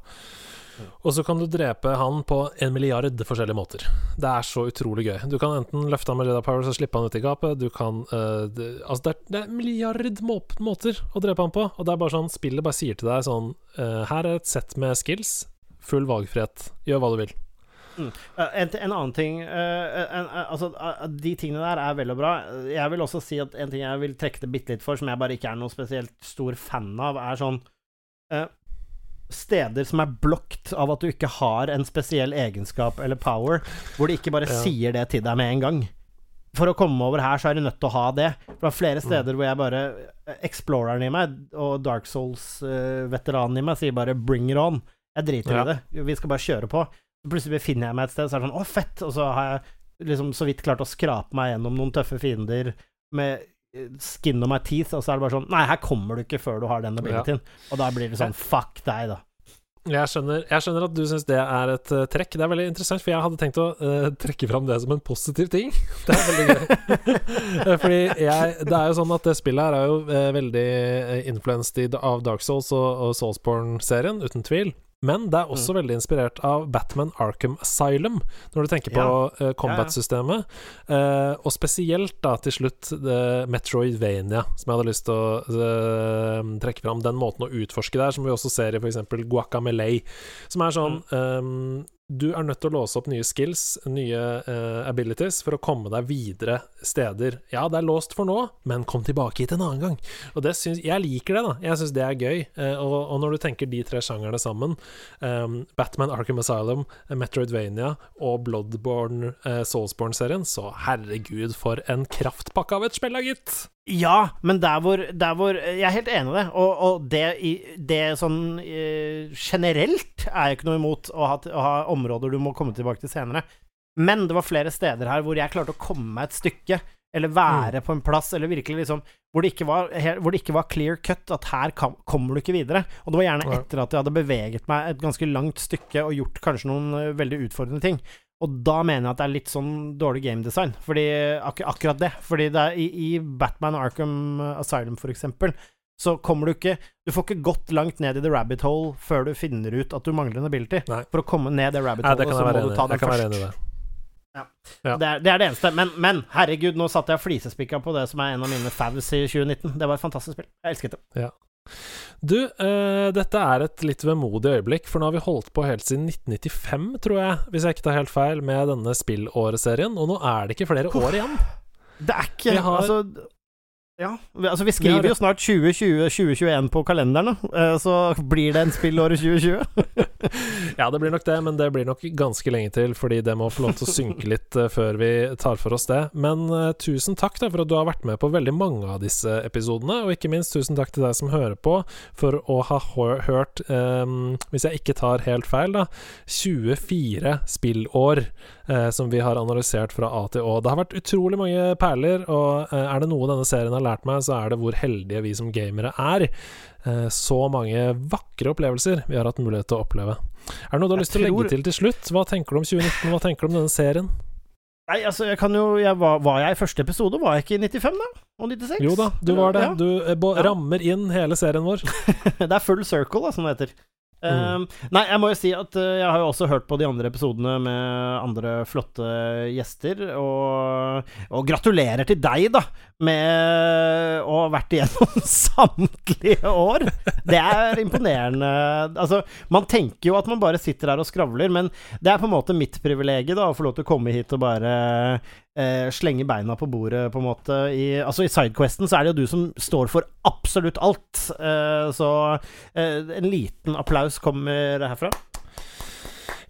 Og så kan du drepe han på en milliard forskjellige måter. Det er så utrolig gøy. Du kan enten løfte han med Jedi Powers og slippe han ut i gapet. Du kan uh, det, Altså, det er, det er en milliard må måter å drepe han på. Og det er bare sånn spillet bare sier til deg sånn uh, Her er et sett med skills. Full valgfrihet. Gjør hva du vil. Mm. En, en, annen ting uh, en, Altså, de tingene der er vel og bra. Jeg vil også si at en ting jeg vil trekke det bitte litt for, som jeg bare ikke er noe spesielt stor fan av, er sånn eh, steder som er blokt av at du ikke har en spesiell egenskap eller power, hvor de ikke bare Ja. sier det til deg med en gang. For å komme over her, så er du nødt til å ha det. For det er flere steder hvor jeg bare Exploreren i meg og Dark Souls-veteranen i meg sier bare 'bring it on'. Jeg driter Ja. i det. Vi skal bare kjøre på. Plutselig befinner jeg meg et sted, så er det sånn 'Å, fett', og så har jeg liksom så vidt klart å skrape meg gjennom noen tøffe fiender med eh, skin on my teeth, og så er det bare sånn Nei, her kommer du ikke før du har den abilityen. Og da blir det sånn Fuck deg, da. Jeg skjønner, jeg skjønner at du syns det er et uh, trekk. Det er veldig interessant, for jeg hadde tenkt å uh, trekke fram det som en positiv ting. Det er veldig gøy. Fordi jeg, det er jo sånn at det spillet her er jo uh, veldig influenced av Dark Souls og, og Soulsborne-serien, uten tvil. Men det er også veldig inspirert av Batman Arkham Asylum, når du tenker på Ja. uh, combat-systemet. Uh, og spesielt da til slutt eh, Metroidvania, som jeg hadde lyst til å trekke fram. Den måten å utforske der, som vi også ser i f.eks. Guacamelee, som er sånn ehm, du er nødt til å låse opp nye skills, nye uh, abilities, for å komme deg videre steder. Ja, det er låst for nå, men kom tilbake hit en annen gang. Og det syns, Jeg liker det, da. Jeg syns det er gøy. Uh, og, og når du tenker de tre sjangerne sammen, um, Batman Arkham Asylum, Metroidvania og Bloodborne uh, Soulsborne-serien, så herregud, for en kraftpakke av et spill, da, gitt! Ja, men der hvor, der hvor Jeg er helt enig i det. Og, og det, det sånn eh, generelt er jeg ikke noe imot å ha, å ha områder du må komme tilbake til senere. Men det var flere steder her hvor jeg klarte å komme meg et stykke, eller være på en plass, eller virkelig liksom Hvor det ikke var, hvor det ikke var clear cut, at her kom, kommer du ikke videre. Og det var gjerne etter at jeg hadde beveget meg et ganske langt stykke og gjort kanskje noen eh, veldig utfordrende ting. Og da mener jeg at det er litt sånn dårlig gamedesign, fordi ak akkurat det. Fordi det er i, i Batman Arkham Asylum, for eksempel, så kommer du ikke Du får ikke gått langt ned i the rabbit hole før du finner ut at du mangler en ability. Nei. For å komme ned det rabbit holet, hole, så må enig. du ta den først. det. Ja. Det, er, det er det eneste. Men, men herregud, nå satte jeg flisespikka på det som er en av mine favs i 2019. Det var et fantastisk spill. Jeg elsket det. Du, uh, dette er et litt vemodig øyeblikk, for nå har vi holdt på helt siden 1995, tror jeg, hvis jeg ikke tar helt feil, med denne spillåreserien, og nå er det ikke flere år igjen. Det er ikke har- Altså ja, altså vi Vi skriver jo snart 2020-2021 på kalenderen. Eh, så blir det en spillåret 2020. Ja, det blir nok det, men det blir nok ganske lenge til, fordi det må få lov til å synke litt eh, før vi tar for oss det. Men uh, tusen takk da for at du har vært med på veldig mange av disse episodene, og ikke minst tusen takk til deg som hører på, for å ha hørt, um, hvis jeg ikke tar helt feil, da, 24 spillår uh, som vi har analysert fra A til Å. Det har vært utrolig mange perler, og uh, er det noe denne serien har lært meg, så er det hvor heldige vi som gamere er. Eh, så mange vakre opplevelser vi har hatt mulighet til å oppleve. Er det noe du har lyst til å legge til til slutt? Hva tenker du om 2019? Hva tenker du om denne serien? Nei, altså, jeg kan jo jeg var, var jeg i første episode? Var jeg ikke i 95, da? Og 96? Jo da, du var det. Du eh, rammer inn hele serien vår. det er full circle, da, som det heter. Mm. Uh, nei, jeg må jo si at uh, jeg har jo også hørt på de andre episodene med andre flotte gjester, og, og gratulerer til deg, da, med å ha vært igjennom samtlige år. Det er imponerende. Altså, man tenker jo at man bare sitter her og skravler, men det er på en måte mitt privilegium, å få lov til å komme hit og bare eh, slenge beina på bordet, på en måte. I, altså, i Sidequesten så er det jo du som står for absolutt alt, eh, så eh, en liten applaus kommer herfra.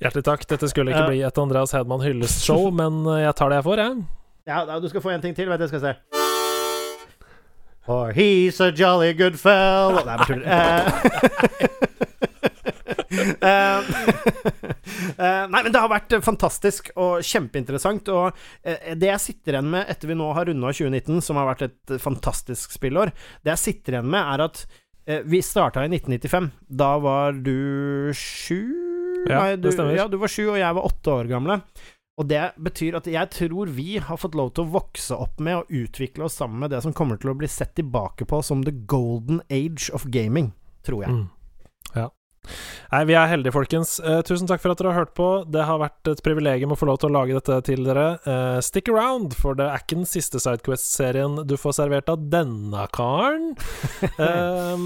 Hjertelig takk. Dette skulle ikke Ja. bli et Andreas Hedman hyllestshow, men eh, jeg tar det jeg får, jeg. Ja, du skal få en ting til. vet du. jeg skal se. For he's a jolly good fellow Nei, bare tuller. Eh, eh, Nei, men det har vært fantastisk og kjempeinteressant. Og eh, det jeg sitter igjen med etter vi nå har runda 2019, som har vært et fantastisk spillår, det jeg sitter igjen med, er at vi starta i 1995. Da var du sju? Ja, Nei, du, det stemmer. Ja, du var sju, og jeg var åtte år gamle. Og det betyr at jeg tror vi har fått lov til å vokse opp med og utvikle oss sammen med det som kommer til å bli sett tilbake på som the golden age of gaming, tror jeg. Mm. Nei, vi er heldige, folkens. Eh, tusen takk for at dere har hørt på. Det har vært et privilegium å få lov til å lage dette til dere. Eh, stick around, for det er ikke den siste Sidequest-serien du får servert av denne karen. Eh,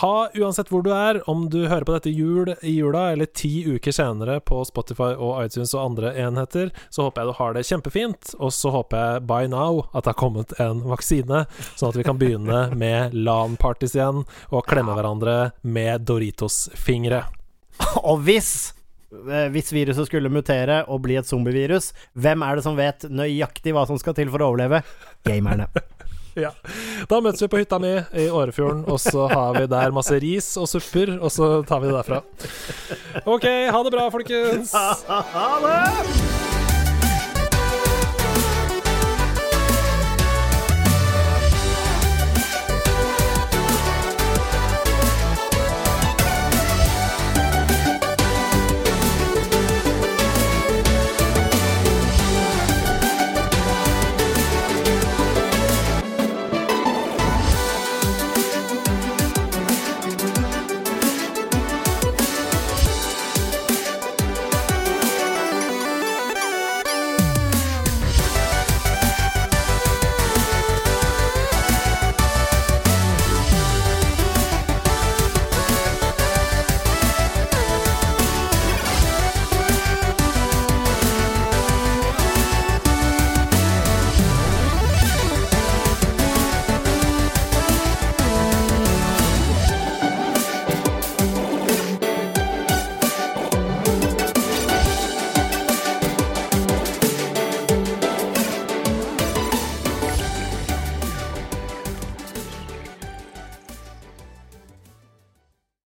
ha, uansett hvor du er, om du hører på dette jul i jula eller ti uker senere på Spotify og iTunes og andre enheter, så håper jeg du har det kjempefint. Og så håper jeg by now at det har kommet en vaksine, sånn at vi kan begynne med LAN-parties igjen og klemme hverandre med Doritos-fingre. Og hvis eh, hvis viruset skulle mutere og bli et zombievirus, hvem er det som vet nøyaktig hva som skal til for å overleve? Gamerne. Ja. Da møtes vi på hytta mi i Årefjorden, og så har vi der masse ris og supper, og så tar vi det derfra. OK, ha det bra, folkens. Ha det!